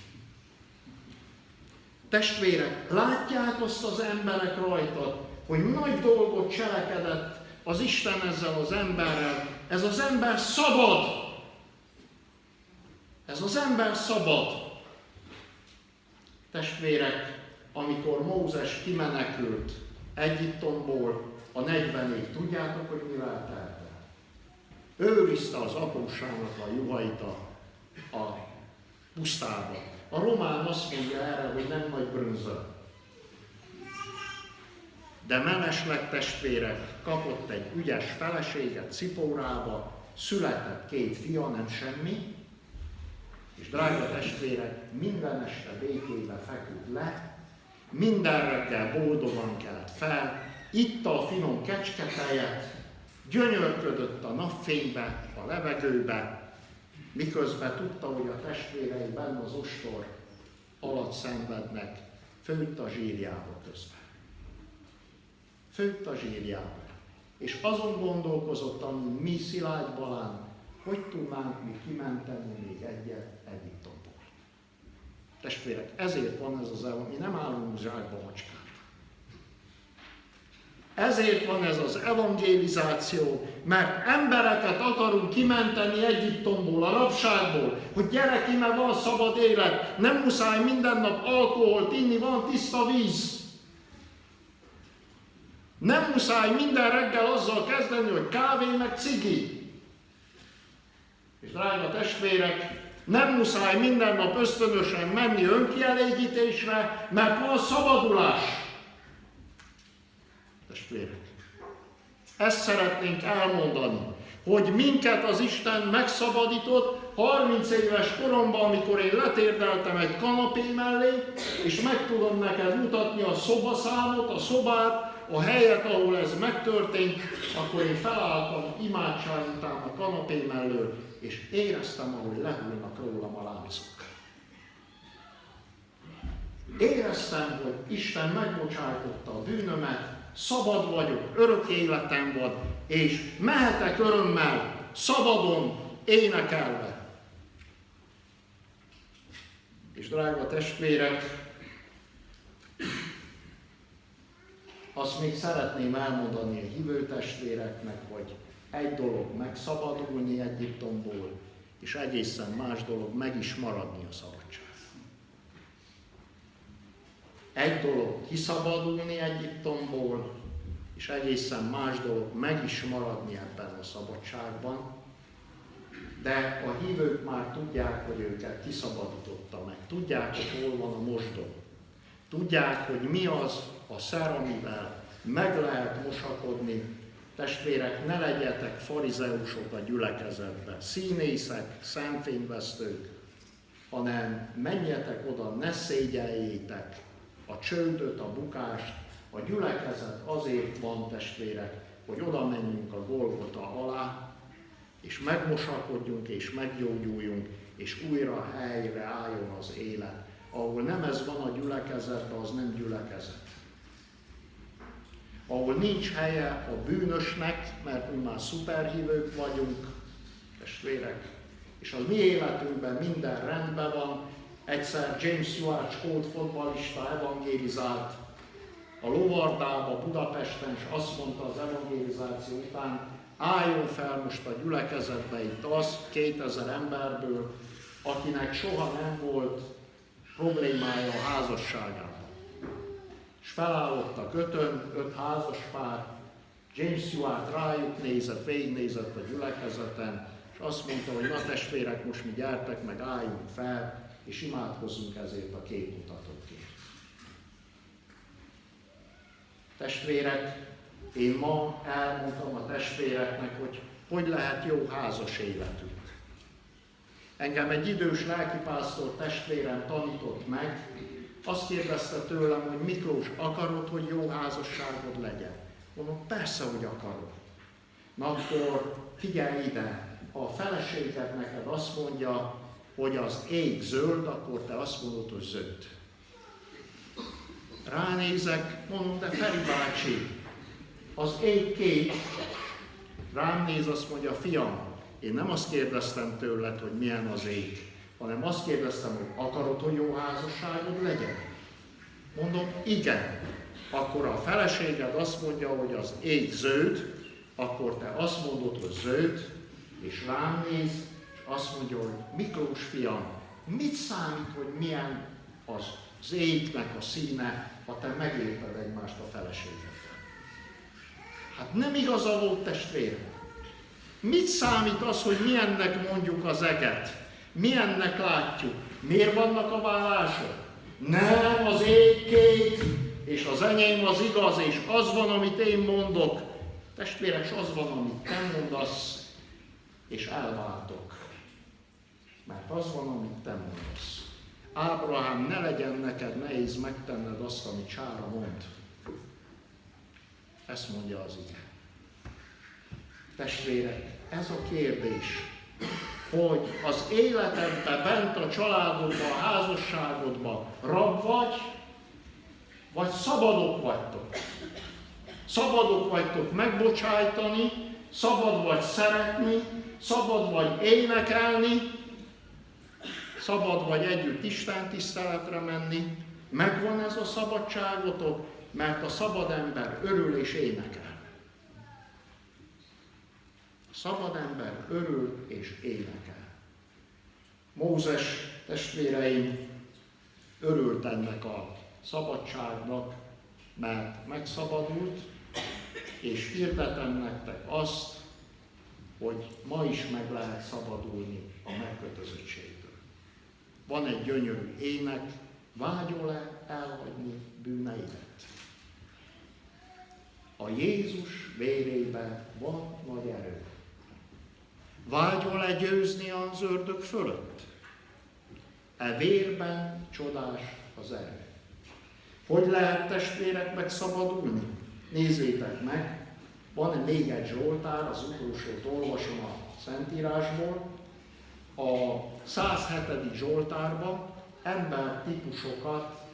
Speaker 1: Testvérek, látják azt az emberek rajtad, hogy nagy dolgot cselekedett az Isten ezzel az emberrel. Ez az ember szabad. Ez az ember szabad. Testvérek, amikor Mózes kimenekült Egyiptomból a 40 év, tudjátok, hogy mivel telt el? Őrizte az apósának a juhait a, a pusztában. A román azt mondja erre, hogy nem nagy brönzöl. De mellesleg testvérek kapott egy ügyes feleséget Cipórába, született két fia, nem semmi, és drága testvérek, minden este békébe feküdt le, minden reggel boldogan kelt fel, itta a finom kecsketejet, gyönyörködött a napfénybe, a levegőbe, miközben tudta, hogy a testvérei benne az ostor alatt szenvednek, főtt a zsírjába közben. Főtt a zsírjába. És azon gondolkozott, ami mi Szilágy Balán, hogy tudnánk mi kimenteni még egyet Egyiptomból. Testvérek, ezért van ez az el, mi nem állunk zsákba macskát. Ezért van ez az evangelizáció, mert embereket akarunk kimenteni Egyiptomból, a rabságból, hogy gyere ki, mert van szabad élet, nem muszáj minden nap alkoholt inni, van tiszta víz. Nem muszáj minden reggel azzal kezdeni, hogy kávé meg cigi. És drága testvérek, nem muszáj minden nap ösztönösen menni önkielégítésre, mert van szabadulás. Testvérek, ezt szeretnénk elmondani, hogy minket az Isten megszabadított 30 éves koromban, amikor én letérdeltem egy kanapé mellé, és meg tudom neked mutatni a szobaszámot, a szobát, a helyet, ahol ez megtörtént, akkor én felálltam imádság után a kanapé mellől, és éreztem, ahogy lehúlnak rólam a láncok. Éreztem, hogy Isten megbocsájtotta a bűnömet, szabad vagyok, örök életem van, és mehetek örömmel, szabadon, énekelve. És drága testvérek, azt még szeretném elmondani a hívő testvéreknek, hogy egy dolog megszabadulni Egyiptomból, és egészen más dolog meg is maradni a szabadság. Egy dolog kiszabadulni Egyiptomból, és egészen más dolog meg is maradni ebben a szabadságban, de a hívők már tudják, hogy őket kiszabadította meg. Tudják, hogy hol van a mosdó. Tudják, hogy mi az a szer, amivel meg lehet mosakodni. Testvérek, ne legyetek farizeusok a gyülekezetben, színészek, szemfényvesztők, hanem menjetek oda, ne szégyeljétek a csődöt, a bukást. A gyülekezet azért van, testvérek, hogy oda menjünk a Golgota alá, és megmosakodjunk, és meggyógyuljunk, és újra helyre álljon az élet. Ahol nem ez van a gyülekezetben, az nem gyülekezet. Ahol nincs helye a bűnösnek, mert mi már szuperhívők vagyunk, testvérek, és az mi életünkben minden rendben van. Egyszer James Stewart Scott fotbalista evangélizált a Lovardába, Budapesten, és azt mondta az evangelizáció után, álljon fel most a gyülekezetbe itt az 2000 emberből, akinek soha nem volt problémája a házasságában. És felállott a kötön, öt házas pár, James Stewart rájuk nézett, végignézett a gyülekezeten, és azt mondta, hogy na testvérek, most mi gyertek, meg álljunk fel, és imádkozzunk ezért a képmutatókért. Testvérek, én ma elmondtam a testvéreknek, hogy hogy lehet jó házas életünk. Engem egy idős lelkipásztor testvérem tanított meg, azt kérdezte tőlem, hogy Miklós, akarod, hogy jó házasságod legyen? Mondom, persze, hogy akarod. Na akkor figyelj ide, ha a feleséged neked azt mondja, hogy az ég zöld, akkor te azt mondod, hogy zöld. Ránézek, mondom, de Feri bácsi, az ég kék, rám néz, azt mondja, fiam, én nem azt kérdeztem tőled, hogy milyen az ég, hanem azt kérdeztem, hogy akarod, hogy jó házasságod legyen? Mondom, igen. Akkor a feleséged azt mondja, hogy az ég zöld, akkor te azt mondod, hogy zöld, és rám néz, és azt mondja, hogy Miklós fiam, mit számít, hogy milyen az, az égnek a színe, ha te megérted egymást a feleségeddel? Hát nem igaza volt testvérem. Mit számít az, hogy milyennek mondjuk az eget? Milyennek látjuk? Miért vannak a vállások? Nem, az ég és az enyém az igaz, és az van, amit én mondok. Testvérek, az van, amit te mondasz, és elváltok. Mert az van, amit te mondasz. Ábrahám, ne legyen neked nehéz megtenned azt, amit Sára mond. Ezt mondja az ige. Testvérek, ez a kérdés, hogy az életedben, bent a családodban, a házasságodban rab vagy, vagy szabadok vagytok. Szabadok vagytok megbocsájtani, szabad vagy szeretni, szabad vagy énekelni, szabad vagy együtt Isten tiszteletre menni. Megvan ez a szabadságotok, mert a szabad ember örül és énekel. Szabad ember örül és énekel. Mózes testvéreim örült ennek a szabadságnak, mert megszabadult, és hirdetem nektek azt, hogy ma is meg lehet szabadulni a megkötözöttségtől. Van egy gyönyörű ének, vágyol-e elhagyni bűneidet? A Jézus vérében van nagy erő. Vágyol-e győzni az ördög fölött? E vérben csodás az erő. Hogy lehet testvérek megszabadulni? Nézzétek meg, van még egy Zsoltár, az utolsót olvasom a Szentírásból. A 107. Zsoltárban ember típusokat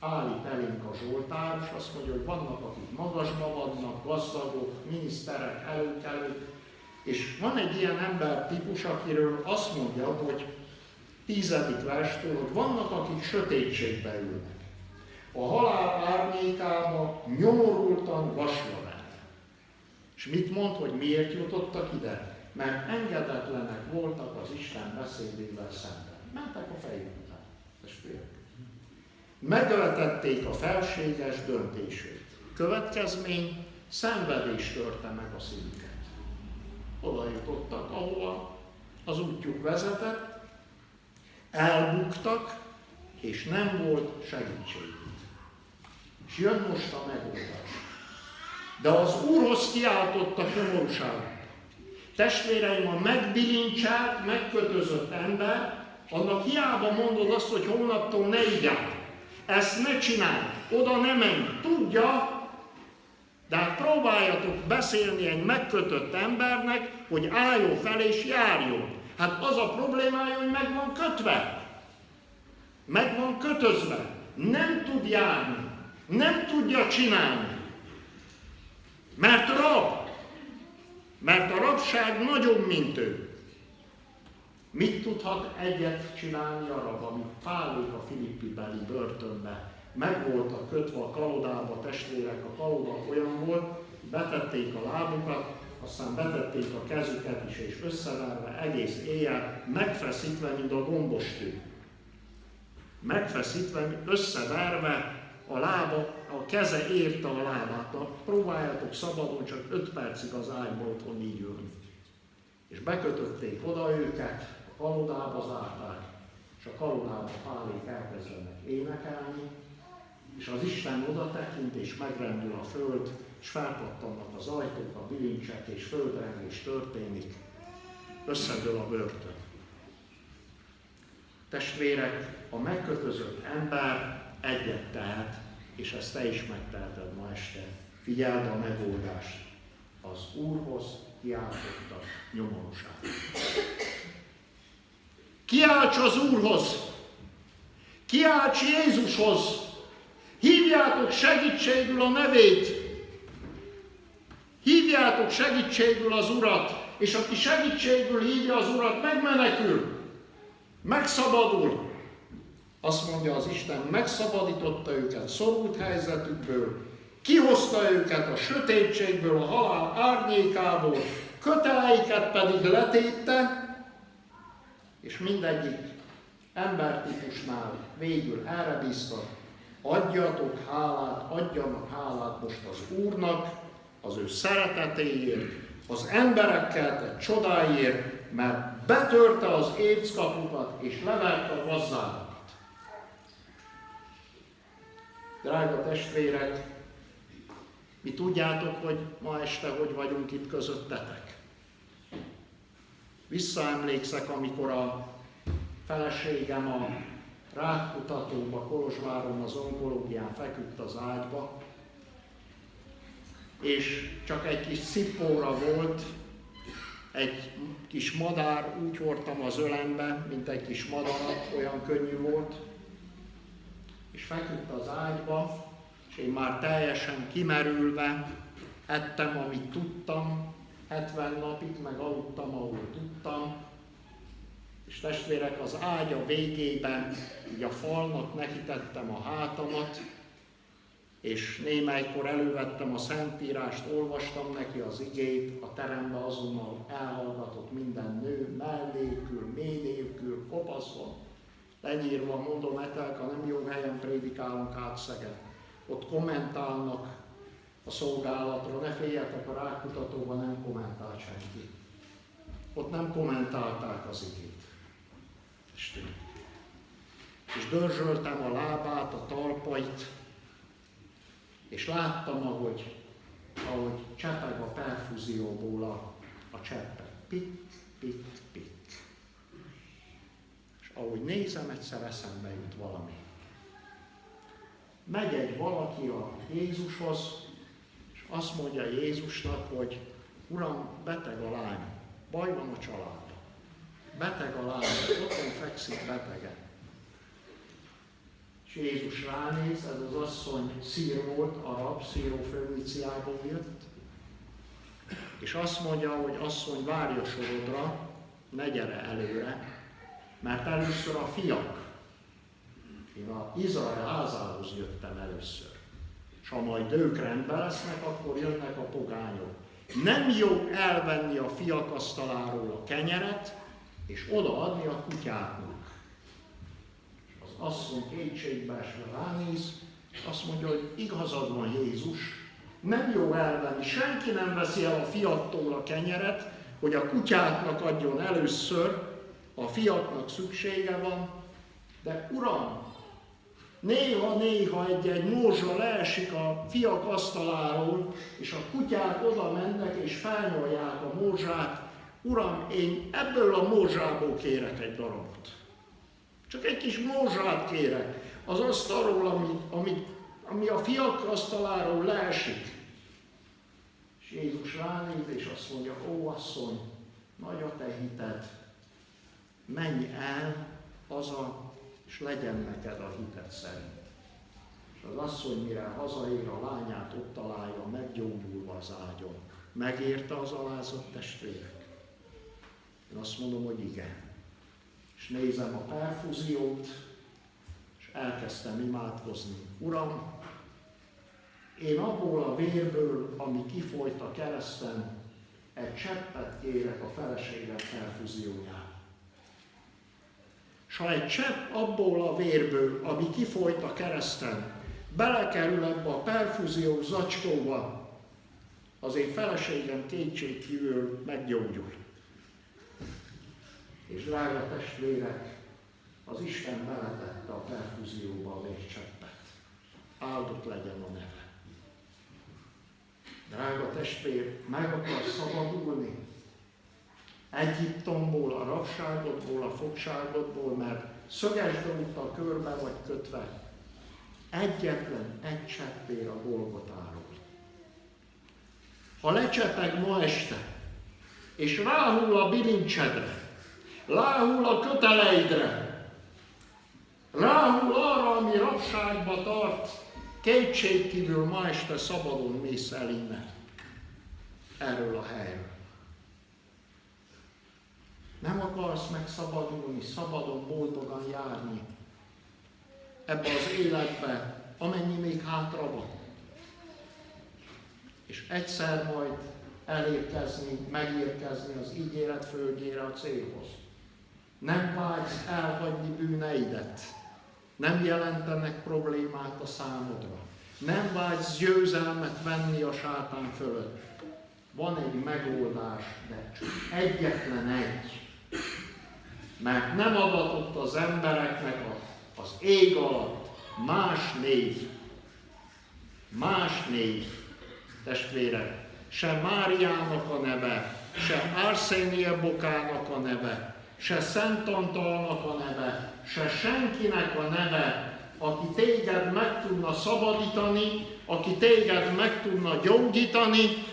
Speaker 1: állít elénk a Zsoltár, és azt mondja, hogy vannak, akik magasban vannak, gazdagok, miniszterek, előkelők, és van egy ilyen ember típus, akiről azt mondja, hogy tizedik verstől, hogy vannak, akik sötétségbe ülnek. A halál árnyékába nyomorultan vasra És mit mond, hogy miért jutottak ide? Mert engedetlenek voltak az Isten beszédével szemben. Mentek a fejük után, testvérek. Megvetették a felséges döntését. Következmény, szenvedés törte meg a szívüket. Oda jutottak, ahova az útjuk vezetett, elbuktak, és nem volt segítség. És jön most a megoldás. De az Úrhoz kiáltottak nyomorúságot. Testvéreim, a megbilincsált, megkötözött ember, annak hiába mondod azt, hogy holnaptól ne igyál. Ezt ne csinálj, oda ne menj. Tudja, de hát próbáljatok beszélni egy megkötött embernek, hogy álljon fel és járjon. Hát az a problémája, hogy meg van kötve. Meg van kötözve. Nem tud járni. Nem tudja csinálni. Mert rab. Mert a rabság nagyobb, mint ő. Mit tudhat egyet csinálni a rab, amit Pálék a Filippi beli börtönbe meg voltak kötve a kalodába, testvérek, a kaloda olyan volt, betették a lábukat, aztán betették a kezüket is, és összeverve egész éjjel, megfeszítve, mint a gombostű. Megfeszítve, összeverve a lába, a keze érte a lábát. Na, próbáljátok szabadon csak 5 percig az ágyból otthon így ülni. És bekötötték oda őket, a kalodába zárták, és a kalodába pálék elkezdenek énekelni, és az Isten oda tekint, és megrendül a föld, és felpattannak az ajtók, a bilincsek, és földrengés történik. Összedől a börtön. Testvérek, a megkötözött ember egyet tehet, és ezt te is megteheted ma este. Figyeld a megoldást. Az Úrhoz kiáltotta nyomorúság. Kiálts az Úrhoz! Kiálts Jézushoz! Hívjátok segítségül a nevét! Hívjátok segítségül az Urat, és aki segítségül hívja az Urat, megmenekül, megszabadul. Azt mondja az Isten, megszabadította őket szorult helyzetükből, kihozta őket a sötétségből, a halál árnyékából, köteleiket pedig letétte, és mindegyik embertípusnál végül erre bíztak, adjatok hálát, adjanak hálát most az Úrnak, az ő szeretetéért, az emberekkel tett csodáért, mert betörte az évckapukat és leverte a gazdákat. Drága testvérek, mi tudjátok, hogy ma este hogy vagyunk itt közöttetek. Visszaemlékszek, amikor a feleségem a rákutatóba, Kolozsváron az onkológián feküdt az ágyba, és csak egy kis szippóra volt, egy kis madár, úgy hordtam az ölembe, mint egy kis madár, olyan könnyű volt, és feküdt az ágyba, és én már teljesen kimerülve ettem, amit tudtam, 70 napig, meg aludtam, ahol tudtam, és testvérek, az ágya végében, így a falnak nekitettem a hátamat, és némelykor elővettem a Szentírást, olvastam neki az igét, a terembe azonnal elhallgatott minden nő, mellékül, mély nélkül, kopaszon, lenyírva mondom, Etelka, nem jó helyen prédikálunk átszeget. Ott kommentálnak a szolgálatra, ne féljetek, a rákutatóban nem kommentált senki. Ott nem kommentálták az igét. És dörzsöltem a lábát, a talpait, és láttam, ahogy, ahogy csepeg a perfúzióból a, a cseppet. Pit, pit, pit. És ahogy nézem, egyszer eszembe jut valami. Megy egy valaki a Jézushoz, és azt mondja Jézusnak, hogy Uram, beteg a lány, baj van a családban. Beteg a lány, otthon fekszik betegen. És Jézus ránéz, ez az asszony szír volt, arab, szírófőniciából jött, és azt mondja, hogy asszony, várja sorodra, ne gyere előre, mert először a fiak. Én a Izrael házához jöttem először. És ha majd ők rendben lesznek, akkor jönnek a pogányok. Nem jó elvenni a fiak asztaláról a kenyeret, és odaadni a kutyáknak asszony kétségbe esve ránéz, azt mondja, hogy igazad van Jézus, nem jó elvenni, senki nem veszi el a fiattól a kenyeret, hogy a kutyáknak adjon először, a fiatnak szüksége van, de Uram, néha-néha egy-egy mózsa leesik a fiak asztaláról, és a kutyák oda mennek és felnyolják a mózsát. Uram, én ebből a mózsából kérek egy darabot. Csak egy kis mózsát kérek az asztalról, ami, ami, ami a fiak asztaláról leesik. És Jézus ránéz, és azt mondja, ó asszony, nagy a te hited, menj el haza, és legyen neked a hited szerint. És az asszony, mire hazaér, a lányát ott találja, meggyógyulva az ágyon. Megérte az alázott testvérek? Én azt mondom, hogy igen és nézem a perfúziót, és elkezdtem imádkozni. Uram, én abból a vérből, ami kifolyt a kereszten, egy cseppet kérek a feleségem perfúziójára. És ha egy csepp abból a vérből, ami kifolyt a kereszten, belekerül ebbe a perfúzió zacskóba, az én feleségem kétségkívül meggyógyul. És drága testvérek, az Isten beletette a perfúzióba a vércseppet. Áldott legyen a neve. Drága testvér, meg akar szabadulni Egyiptomból, a rabságodból, a fogságodból, mert szöges dróttal körbe vagy kötve. Egyetlen egy cseppér a Golgotáról. Ha lecsepeg ma este, és ráhull a bilincsedre, ráhull a köteleidre, ráhull arra, ami rabságba tart, kétségkívül ma este szabadon mész el innen, erről a helyről. Nem akarsz megszabadulni, szabadon, boldogan járni ebbe az életbe, amennyi még hátra van. És egyszer majd elérkezni, megérkezni az ígéret földjére a célhoz. Nem vágysz elhagyni bűneidet. Nem jelentenek problémát a számodra. Nem vágysz győzelmet venni a sátán fölött. Van egy megoldás, de csak egyetlen egy. Mert nem adatott az embereknek az ég alatt más név. Más név, testvérek. Se Máriának a neve, se Arsénia Bokának a neve, se Szent Antalnak a neve, se senkinek a neve, aki téged meg tudna szabadítani, aki téged meg tudna gyógyítani,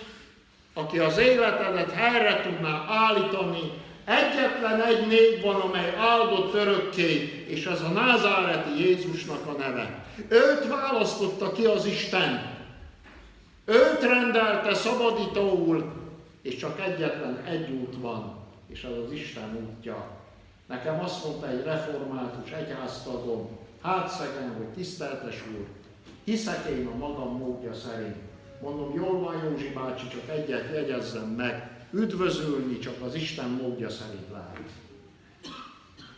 Speaker 1: aki az életedet helyre tudná állítani, Egyetlen egy név van, amely áldott örökké, és ez a názáreti Jézusnak a neve. Őt választotta ki az Isten. Őt rendelte szabadítóul, és csak egyetlen egy út van, és az az Isten útja. Nekem azt mondta egy református egyháztagom, hát szegen, hogy tiszteltes úr, hiszek én a magam módja szerint. Mondom, jól van Józsi bácsi, csak egyet jegyezzem meg, üdvözölni csak az Isten módja szerint lehet.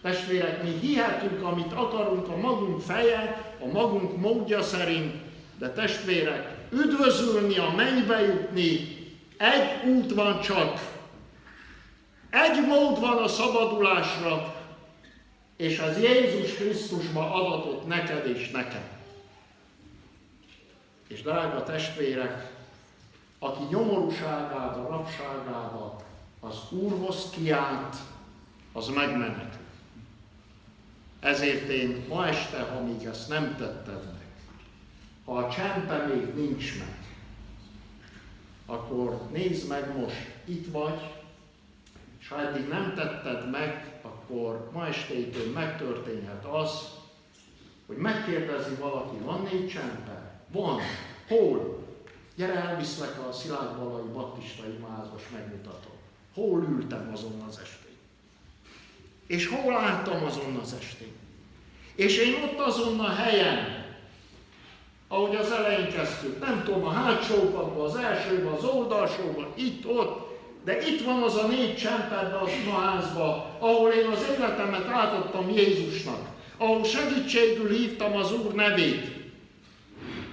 Speaker 1: Testvérek, mi hihetünk, amit akarunk a magunk feje, a magunk módja szerint, de testvérek, üdvözülni, a mennybe jutni, egy út van csak. Egy mód van a szabadulásra, és az Jézus Krisztusba adatott neked és nekem. És drága testvérek, aki nyomorúságába, rabságába az Úrhoz kiált, az megmenet. Ezért én ma este, ha még ezt nem tetted meg, ha a csempe még nincs meg, akkor nézd meg most, itt vagy, és ha eddig nem tetted meg, akkor ma estétől megtörténhet az, hogy megkérdezi valaki, van négy csempe? Van. Hol? Gyere, elviszlek a Szilárd Balai Baptista imázos megmutatom. Hol ültem azon az estén? És hol álltam azon az estén? És én ott azon a helyen, ahogy az elején kezdtük, nem tudom, a hátsó padban, az elsőben, az oldalsóban, itt, ott, de itt van az a négy csempedbe a házba, ahol én az életemet átadtam Jézusnak, ahol segítségül hívtam az Úr nevét.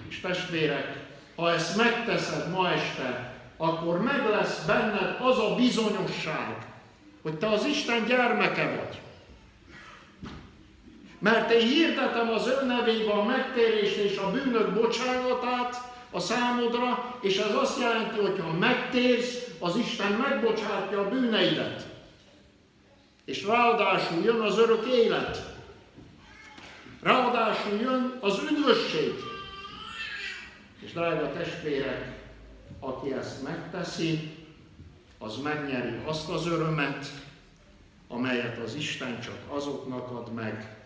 Speaker 1: És testvérek, ha ezt megteszed ma este, akkor meg lesz benned az a bizonyosság, hogy te az Isten gyermeke vagy. Mert én hirdetem az ön nevében a megtérést és a bűnök bocsánatát a számodra, és ez azt jelenti, hogy ha megtérsz, az Isten megbocsátja a bűneidet. És ráadásul jön az örök élet. Ráadásul jön az üdvösség. És drága testvérek, aki ezt megteszi, az megnyeri azt az örömet, amelyet az Isten csak azoknak ad meg,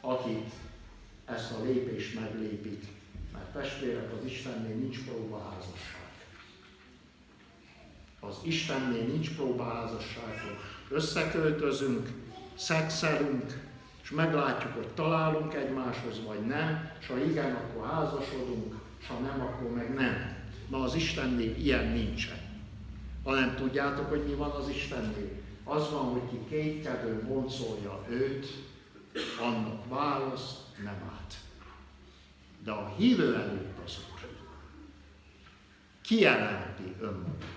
Speaker 1: akik ezt a lépést meglépik. Mert testvérek, az Istennél nincs próbaházasság. Az Istennél nincs próbaházasság, hogy összeköltözünk, szexelünk, és meglátjuk, hogy találunk egymáshoz, vagy nem, és ha igen, akkor házasodunk, és ha nem, akkor meg nem. Na az Istennél ilyen nincsen. nem tudjátok, hogy mi van az Istennél? Az van, hogy ki kétkedő boncolja őt, annak válasz nem állt. De a hívő előtt az Úr kijelenti önmagát.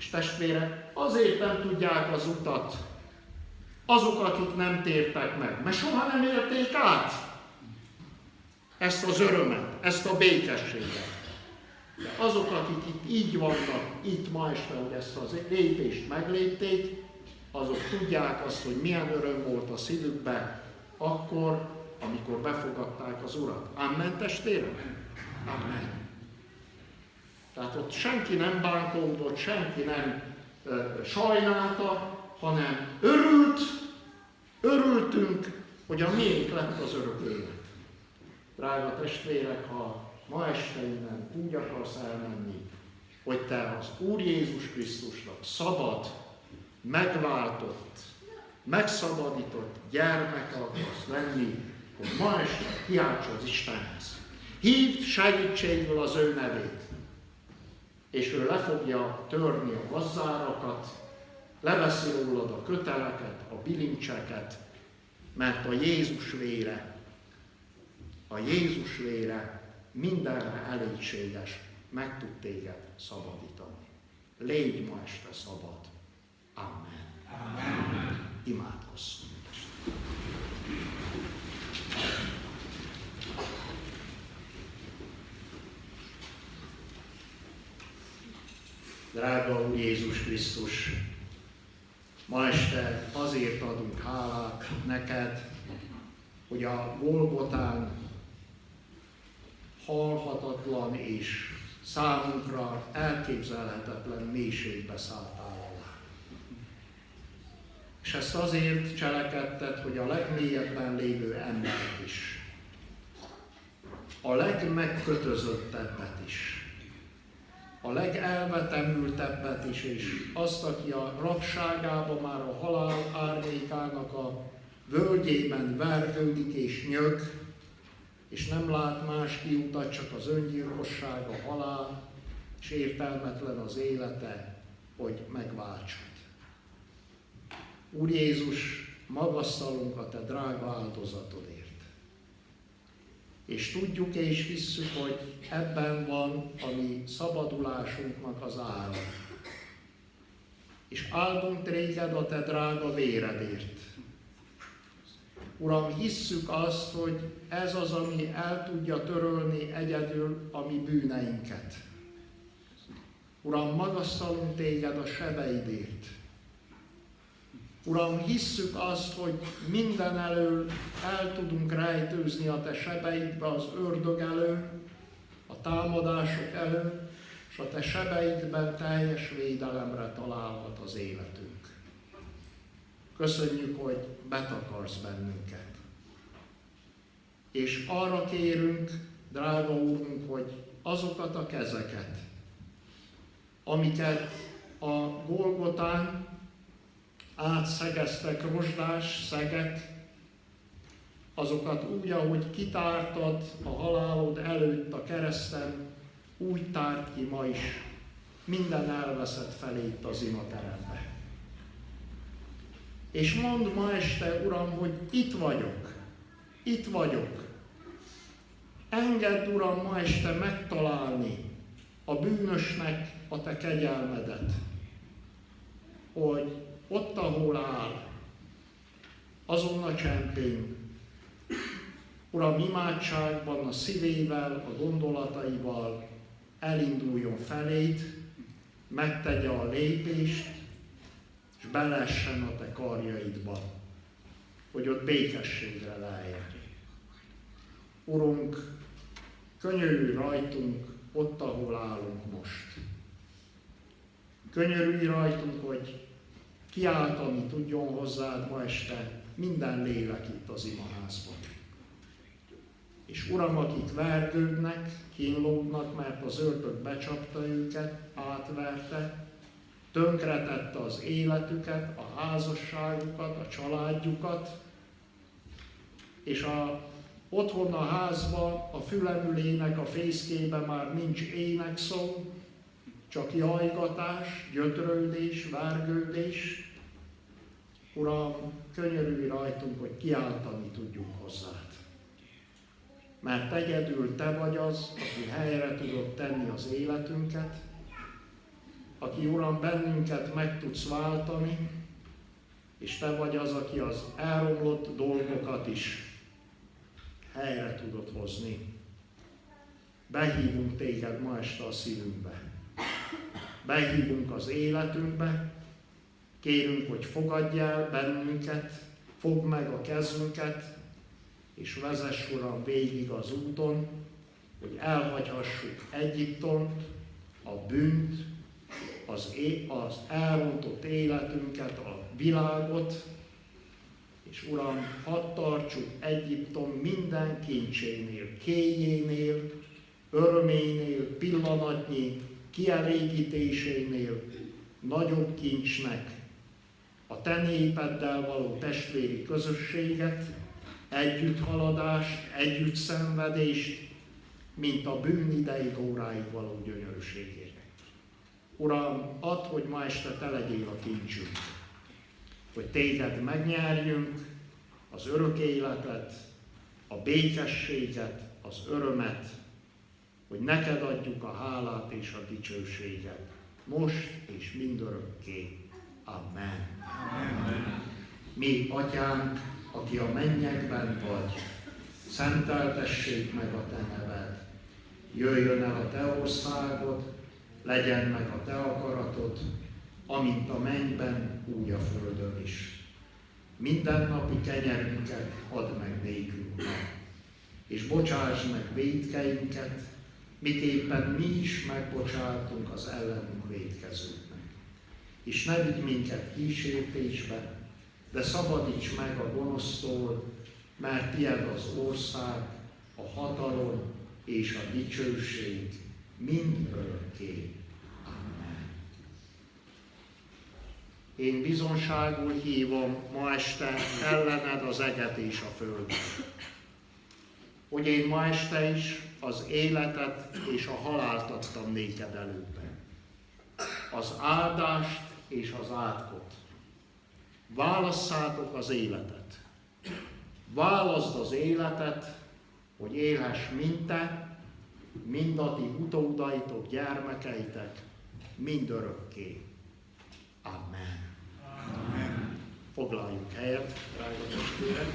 Speaker 1: És testvére, azért nem tudják az utat azok, akik nem tértek meg, mert soha nem élték át ezt az örömet, ezt a békességet. De azok, akik itt így vannak, itt ma este, hogy ezt az lépést meglépték, azok tudják azt, hogy milyen öröm volt a szívükben, akkor, amikor befogadták az Urat. Amen testvérek? Amen. Tehát ott senki nem bántódott, senki nem ö, sajnálta, hanem örült, örültünk, hogy a miénk lett az örök élet. Drága testvérek, ha ma este innen úgy akarsz elmenni, hogy te az Úr Jézus Krisztusnak szabad, megváltott, megszabadított gyermek akarsz lenni, hogy ma este kiálts az Istenhez. Hívd segítségül az ő nevét, és ő le fogja törni a gazzárakat, leveszi rólad a köteleket, a bilincseket, mert a Jézus vére, a Jézus vére mindenre elégséges, meg tud téged szabadítani. Légy ma este szabad. Amen. Amen. Imádkozzunk. Drága Úr Jézus Krisztus, ma este azért adunk hálát neked, hogy a Golgotán halhatatlan és számunkra elképzelhetetlen mélységbe szálltál alá. És ezt azért cselekedted, hogy a legmélyebben lévő embert is, a legmegkötözöttebbet is, a legelvetemültebbet is, és azt, aki a rabságába már a halál árnyékának a völgyében vergődik és nyög, és nem lát más kiutat, csak az öngyilkosság, a halál, és értelmetlen az élete, hogy megváltsad. Úr Jézus, magasztalunk a Te drága áldozatodért. És tudjuk és hisszük, hogy ebben van a mi szabadulásunknak az ára. És áldunk Téged a Te drága véredért. Uram, hisszük azt, hogy ez az, ami el tudja törölni egyedül a mi bűneinket. Uram, magasztalunk Téged a sebeidért. Uram, hisszük azt, hogy minden elől el tudunk rejtőzni a Te sebeidbe az ördög elő, a támadások elő, és a Te sebeidben teljes védelemre találhat az életünk. Köszönjük, hogy betakarsz bennünket. És arra kérünk, drága Úrunk, hogy azokat a kezeket, amiket a Golgotán átszegeztek rozsdás szegek, azokat úgy, ahogy kitártad a halálod előtt a kereszten, úgy tárt ki ma is minden elveszett felé itt az imaterembe. És mondd ma este, Uram, hogy itt vagyok, itt vagyok. Engedd, Uram, ma este megtalálni a bűnösnek a Te kegyelmedet, hogy ott, ahol áll, azon a csempén, Uram, imádságban, a szívével, a gondolataival elinduljon feléd, megtegye a lépést, és belessen a te karjaidba, hogy ott békességre leljen. Urunk, könyörülj rajtunk ott, ahol állunk most. Könyörülj rajtunk, hogy kiáltani tudjon hozzád ma este minden lélek itt az imaházban. És Uram, akik vergődnek, kínlódnak, mert az ördög becsapta őket, átverte, tönkretette az életüket, a házasságukat, a családjukat, és a, otthon a házba, a fülemülének a fészkébe már nincs énekszó, csak jajgatás, gyötrődés, várgődés. Uram, könyörülj rajtunk, hogy kiáltani tudjunk hozzád. Mert egyedül Te vagy az, aki helyre tudod tenni az életünket, aki, Uram, bennünket meg tudsz váltani, és Te vagy az, aki az elromlott dolgokat is helyre tudod hozni. Behívunk Téged ma este a szívünkbe behívunk az életünkbe, kérünk, hogy fogadj el bennünket, fogd meg a kezünket, és vezess, Uram, végig az úton, hogy elhagyhassuk Egyiptont, a bűnt, az, é- az elrontott életünket, a világot, és Uram, hadd tartsuk Egyiptom minden kincsénél, kéjénél, öröménél, pillanatnyi kielégítésénél nagyobb kincsnek a te népeddel való testvéri közösséget, együtthaladást, együtt szenvedést, mint a bűn ideig óráig való gyönyörűségét. Uram, add, hogy ma este te legyél a kincsünk, hogy téged megnyerjünk, az örök életet, a békességet, az örömet, hogy neked adjuk a hálát és a dicsőséget, most és mindörökké. Amen. Amen. Mi, Atyánk, aki a mennyekben vagy, szenteltessék meg a Te neved. Jöjjön el a Te országod, legyen meg a Te akaratod, amint a mennyben, úgy a földön is. Minden napi kenyerünket add meg nékünk ma, és bocsáss meg védkeinket, miképpen mi is megbocsátunk az ellenünk védkezőknek. És ne vigy minket kísértésbe, de szabadíts meg a gonosztól, mert tied az ország, a hatalom és a dicsőség mind örökké. Amen. Én bizonságul hívom ma este ellened az eget és a földet. Hogy én ma este is az életet és a halált adtam néked előtte, az áldást és az átkot. Válasszátok az életet. Válaszd az életet, hogy élhess mint te, mind a ti utódaitok, gyermekeitek, mind örökké. Amen. Amen. Foglaljunk helyet, drága testvérek.